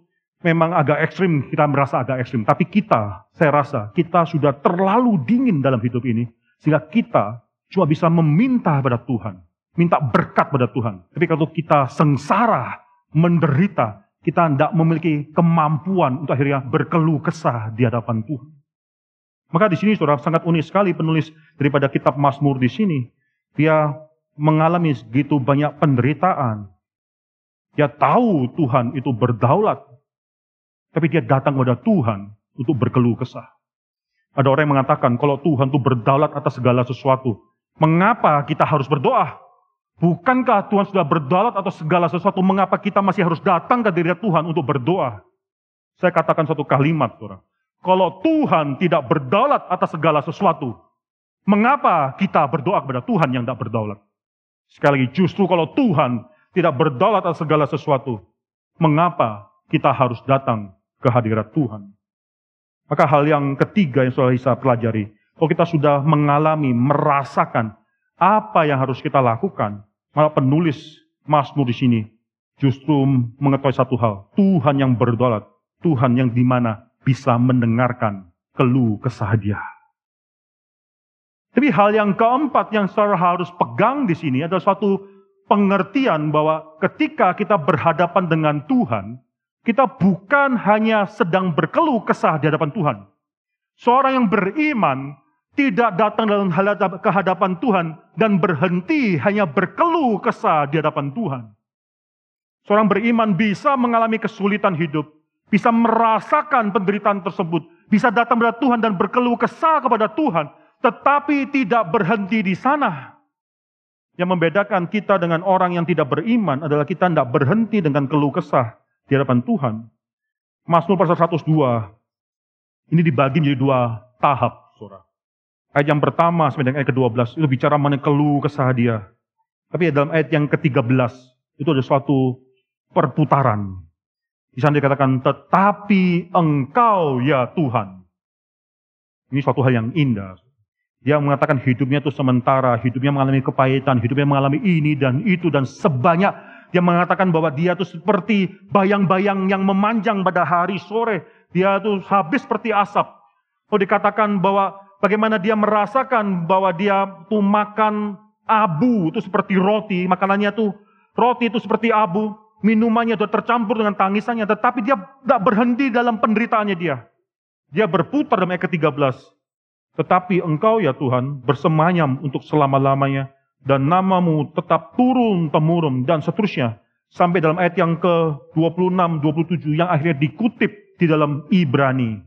memang agak ekstrim, kita merasa agak ekstrim. Tapi kita, saya rasa, kita sudah terlalu dingin dalam hidup ini. Sehingga kita cuma bisa meminta pada Tuhan. Minta berkat pada Tuhan. Tapi kalau kita sengsara, menderita, kita tidak memiliki kemampuan untuk akhirnya berkeluh kesah di hadapan Tuhan. Maka di sini saudara sangat unik sekali penulis daripada kitab Mazmur di sini. Dia mengalami segitu banyak penderitaan. Dia tahu Tuhan itu berdaulat. Tapi dia datang kepada Tuhan untuk berkeluh kesah. Ada orang yang mengatakan kalau Tuhan itu berdaulat atas segala sesuatu. Mengapa kita harus berdoa? Bukankah Tuhan sudah berdaulat atas segala sesuatu? Mengapa kita masih harus datang ke diri Tuhan untuk berdoa? Saya katakan satu kalimat, saudara. Kalau Tuhan tidak berdaulat atas segala sesuatu, mengapa kita berdoa kepada Tuhan yang tidak berdaulat? Sekali lagi, justru kalau Tuhan tidak berdaulat atas segala sesuatu, mengapa kita harus datang ke hadirat Tuhan? Maka hal yang ketiga yang sudah bisa pelajari, kalau kita sudah mengalami, merasakan apa yang harus kita lakukan, malah penulis Mazmur di sini justru mengetahui satu hal, Tuhan yang berdaulat, Tuhan yang di mana bisa mendengarkan keluh kesah dia. Tapi hal yang keempat yang saudara harus pegang di sini adalah suatu pengertian bahwa ketika kita berhadapan dengan Tuhan, kita bukan hanya sedang berkeluh kesah di hadapan Tuhan. Seorang yang beriman tidak datang dalam kehadapan Tuhan dan berhenti hanya berkeluh kesah di hadapan Tuhan. Seorang beriman bisa mengalami kesulitan hidup, bisa merasakan penderitaan tersebut, bisa datang kepada Tuhan dan berkeluh kesah kepada Tuhan, tetapi tidak berhenti di sana. Yang membedakan kita dengan orang yang tidak beriman adalah kita tidak berhenti dengan keluh kesah di hadapan Tuhan. Mazmur pasal 102, ini dibagi menjadi dua tahap, saudara. Ayat yang pertama sampai dengan ayat ke-12 itu bicara mengenai keluh kesah dia. Tapi dalam ayat yang ke-13 itu ada suatu perputaran. Di sana dikatakan, tetapi engkau ya Tuhan. Ini suatu hal yang indah. Dia mengatakan hidupnya itu sementara, hidupnya mengalami kepahitan, hidupnya mengalami ini dan itu dan sebanyak. Dia mengatakan bahwa dia itu seperti bayang-bayang yang memanjang pada hari sore. Dia itu habis seperti asap. Oh dikatakan bahwa bagaimana dia merasakan bahwa dia tuh makan abu itu seperti roti, makanannya tuh roti itu seperti abu, minumannya sudah tercampur dengan tangisannya, tetapi dia tidak berhenti dalam penderitaannya dia. Dia berputar dalam ayat ke-13. Tetapi engkau ya Tuhan bersemayam untuk selama-lamanya dan namamu tetap turun-temurun dan seterusnya. Sampai dalam ayat yang ke-26, 27 yang akhirnya dikutip di dalam Ibrani.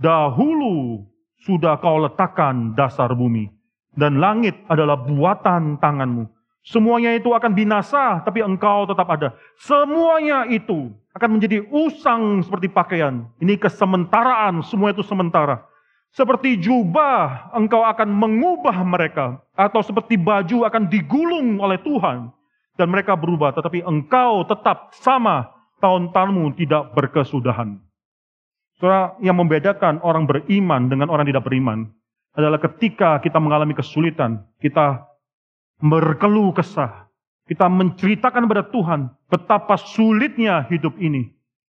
Dahulu sudah kau letakkan dasar bumi dan langit adalah buatan tanganmu. Semuanya itu akan binasa, tapi engkau tetap ada. Semuanya itu akan menjadi usang seperti pakaian. Ini kesementaraan, semua itu sementara. Seperti jubah, engkau akan mengubah mereka. Atau seperti baju akan digulung oleh Tuhan. Dan mereka berubah, tetapi engkau tetap sama. Tahun-tahunmu tidak berkesudahan. Saudara, yang membedakan orang beriman dengan orang tidak beriman adalah ketika kita mengalami kesulitan, kita berkeluh kesah, kita menceritakan kepada Tuhan betapa sulitnya hidup ini.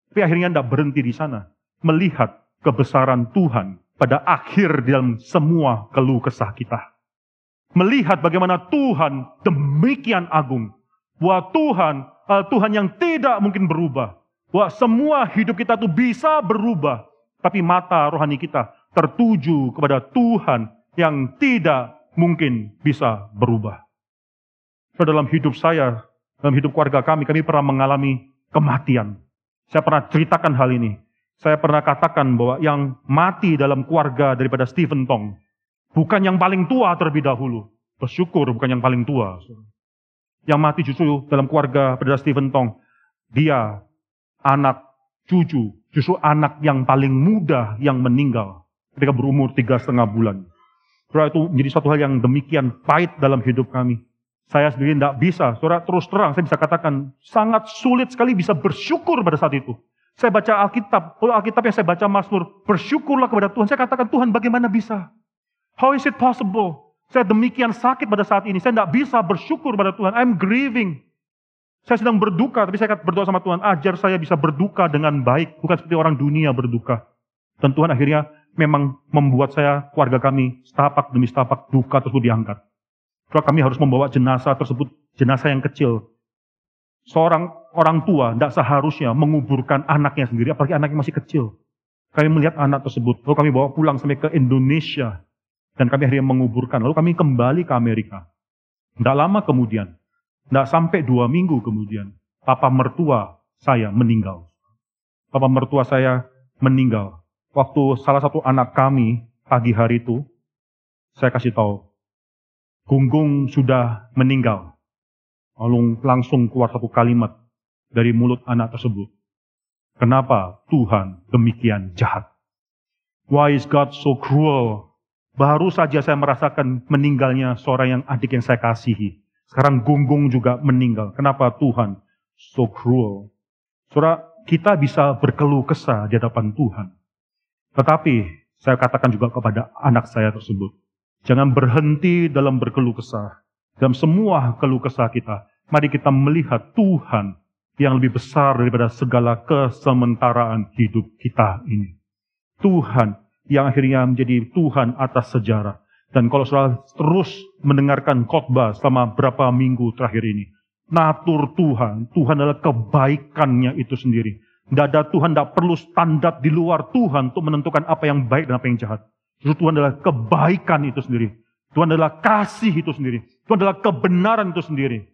Tapi akhirnya tidak berhenti di sana. Melihat kebesaran Tuhan pada akhir dalam semua keluh kesah kita. Melihat bagaimana Tuhan demikian agung. Bahwa Tuhan, uh, Tuhan yang tidak mungkin berubah. Bahwa semua hidup kita itu bisa berubah. Tapi mata rohani kita tertuju kepada Tuhan yang tidak mungkin bisa berubah. Dalam hidup saya, dalam hidup keluarga kami, kami pernah mengalami kematian. Saya pernah ceritakan hal ini. Saya pernah katakan bahwa yang mati dalam keluarga daripada Stephen Tong bukan yang paling tua terlebih dahulu. Bersyukur bukan yang paling tua. Yang mati justru dalam keluarga pada Stephen Tong. Dia anak cucu, justru anak yang paling muda yang meninggal ketika berumur tiga setengah bulan. Saudara itu menjadi satu hal yang demikian pahit dalam hidup kami. Saya sendiri tidak bisa, saudara terus terang saya bisa katakan sangat sulit sekali bisa bersyukur pada saat itu. Saya baca Alkitab, kalau Alkitab yang saya baca Mazmur, bersyukurlah kepada Tuhan. Saya katakan, Tuhan bagaimana bisa? How is it possible? Saya demikian sakit pada saat ini, saya tidak bisa bersyukur pada Tuhan. I'm grieving. Saya sedang berduka, tapi saya berdoa sama Tuhan, ajar saya bisa berduka dengan baik, bukan seperti orang dunia berduka. Dan Tuhan akhirnya memang membuat saya, keluarga kami, setapak demi setapak duka tersebut diangkat. Kalau kami harus membawa jenazah tersebut, jenazah yang kecil, seorang orang tua tidak seharusnya menguburkan anaknya sendiri, apalagi anaknya masih kecil. Kami melihat anak tersebut, lalu kami bawa pulang sampai ke Indonesia, dan kami akhirnya menguburkan. Lalu kami kembali ke Amerika. Tidak lama kemudian, tidak sampai dua minggu kemudian, papa mertua saya meninggal. Papa mertua saya meninggal. Waktu salah satu anak kami pagi hari itu, saya kasih tahu, Gunggung sudah meninggal. Lalu langsung keluar satu kalimat dari mulut anak tersebut. Kenapa Tuhan demikian jahat? Why is God so cruel? Baru saja saya merasakan meninggalnya seorang yang adik yang saya kasihi. Sekarang Gunggung juga meninggal. Kenapa Tuhan so cruel? Saudara, kita bisa berkeluh kesah di hadapan Tuhan. Tetapi saya katakan juga kepada anak saya tersebut, jangan berhenti dalam berkeluh kesah. Dalam semua keluh kesah kita, mari kita melihat Tuhan yang lebih besar daripada segala kesementaraan hidup kita ini. Tuhan yang akhirnya menjadi Tuhan atas sejarah. Dan kalau saudara terus mendengarkan khotbah selama berapa minggu terakhir ini, natur Tuhan, Tuhan adalah kebaikannya itu sendiri. Tidak ada Tuhan tidak perlu standar di luar Tuhan untuk menentukan apa yang baik dan apa yang jahat. Justru Tuhan adalah kebaikan itu sendiri. Tuhan adalah kasih itu sendiri. Tuhan adalah kebenaran itu sendiri.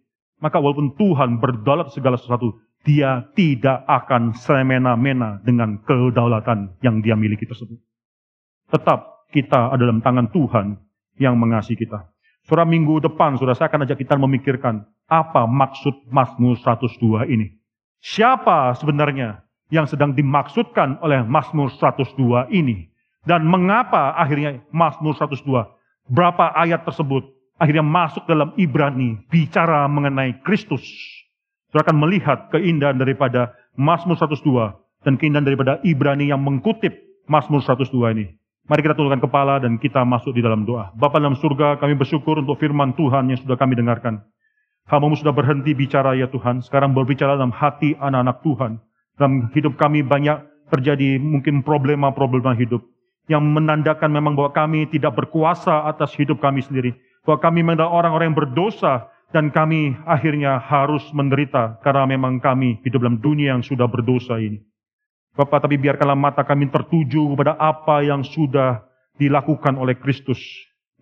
Maka walaupun Tuhan berdaulat segala sesuatu, dia tidak akan semena-mena dengan kedaulatan yang dia miliki tersebut. Tetap kita ada dalam tangan Tuhan yang mengasihi kita. Surah minggu depan, sudah saya akan ajak kita memikirkan apa maksud Mazmur 102 ini. Siapa sebenarnya yang sedang dimaksudkan oleh Mazmur 102 ini? Dan mengapa akhirnya Mazmur 102, berapa ayat tersebut akhirnya masuk dalam Ibrani, bicara mengenai Kristus. Saudara akan melihat keindahan daripada Mazmur 102 dan keindahan daripada Ibrani yang mengkutip Mazmur 102 ini. Mari kita tundukkan kepala dan kita masuk di dalam doa. Bapa dalam surga, kami bersyukur untuk firman Tuhan yang sudah kami dengarkan. Hambamu sudah berhenti bicara ya Tuhan. Sekarang berbicara dalam hati anak-anak Tuhan. Dalam hidup kami banyak terjadi mungkin problema-problema hidup. Yang menandakan memang bahwa kami tidak berkuasa atas hidup kami sendiri. Bahwa kami memang orang-orang yang berdosa. Dan kami akhirnya harus menderita. Karena memang kami hidup dalam dunia yang sudah berdosa ini. Bapak, tapi biarkanlah mata kami tertuju kepada apa yang sudah dilakukan oleh Kristus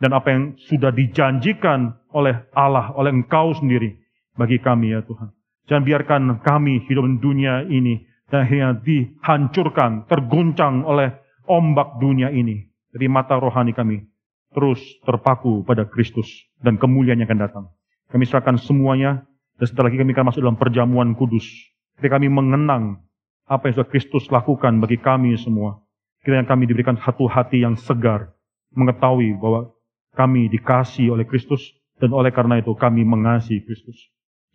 dan apa yang sudah dijanjikan oleh Allah, oleh Engkau sendiri bagi kami ya Tuhan. Jangan biarkan kami hidup di dunia ini dan akhirnya dihancurkan, terguncang oleh ombak dunia ini. Jadi mata rohani kami terus terpaku pada Kristus dan kemuliaan yang akan datang. Kami serahkan semuanya dan setelah lagi kami akan masuk dalam perjamuan kudus. Ketika kami mengenang apa yang sudah Kristus lakukan bagi kami semua. Kiranya kami diberikan satu hati yang segar, mengetahui bahwa kami dikasih oleh Kristus, dan oleh karena itu kami mengasihi Kristus.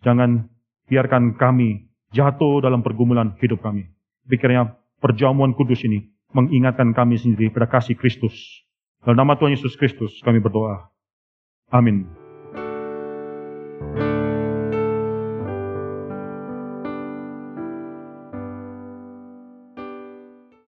Jangan biarkan kami jatuh dalam pergumulan hidup kami. Pikirnya perjamuan kudus ini mengingatkan kami sendiri pada kasih Kristus. Dalam nama Tuhan Yesus Kristus kami berdoa. Amin. thank you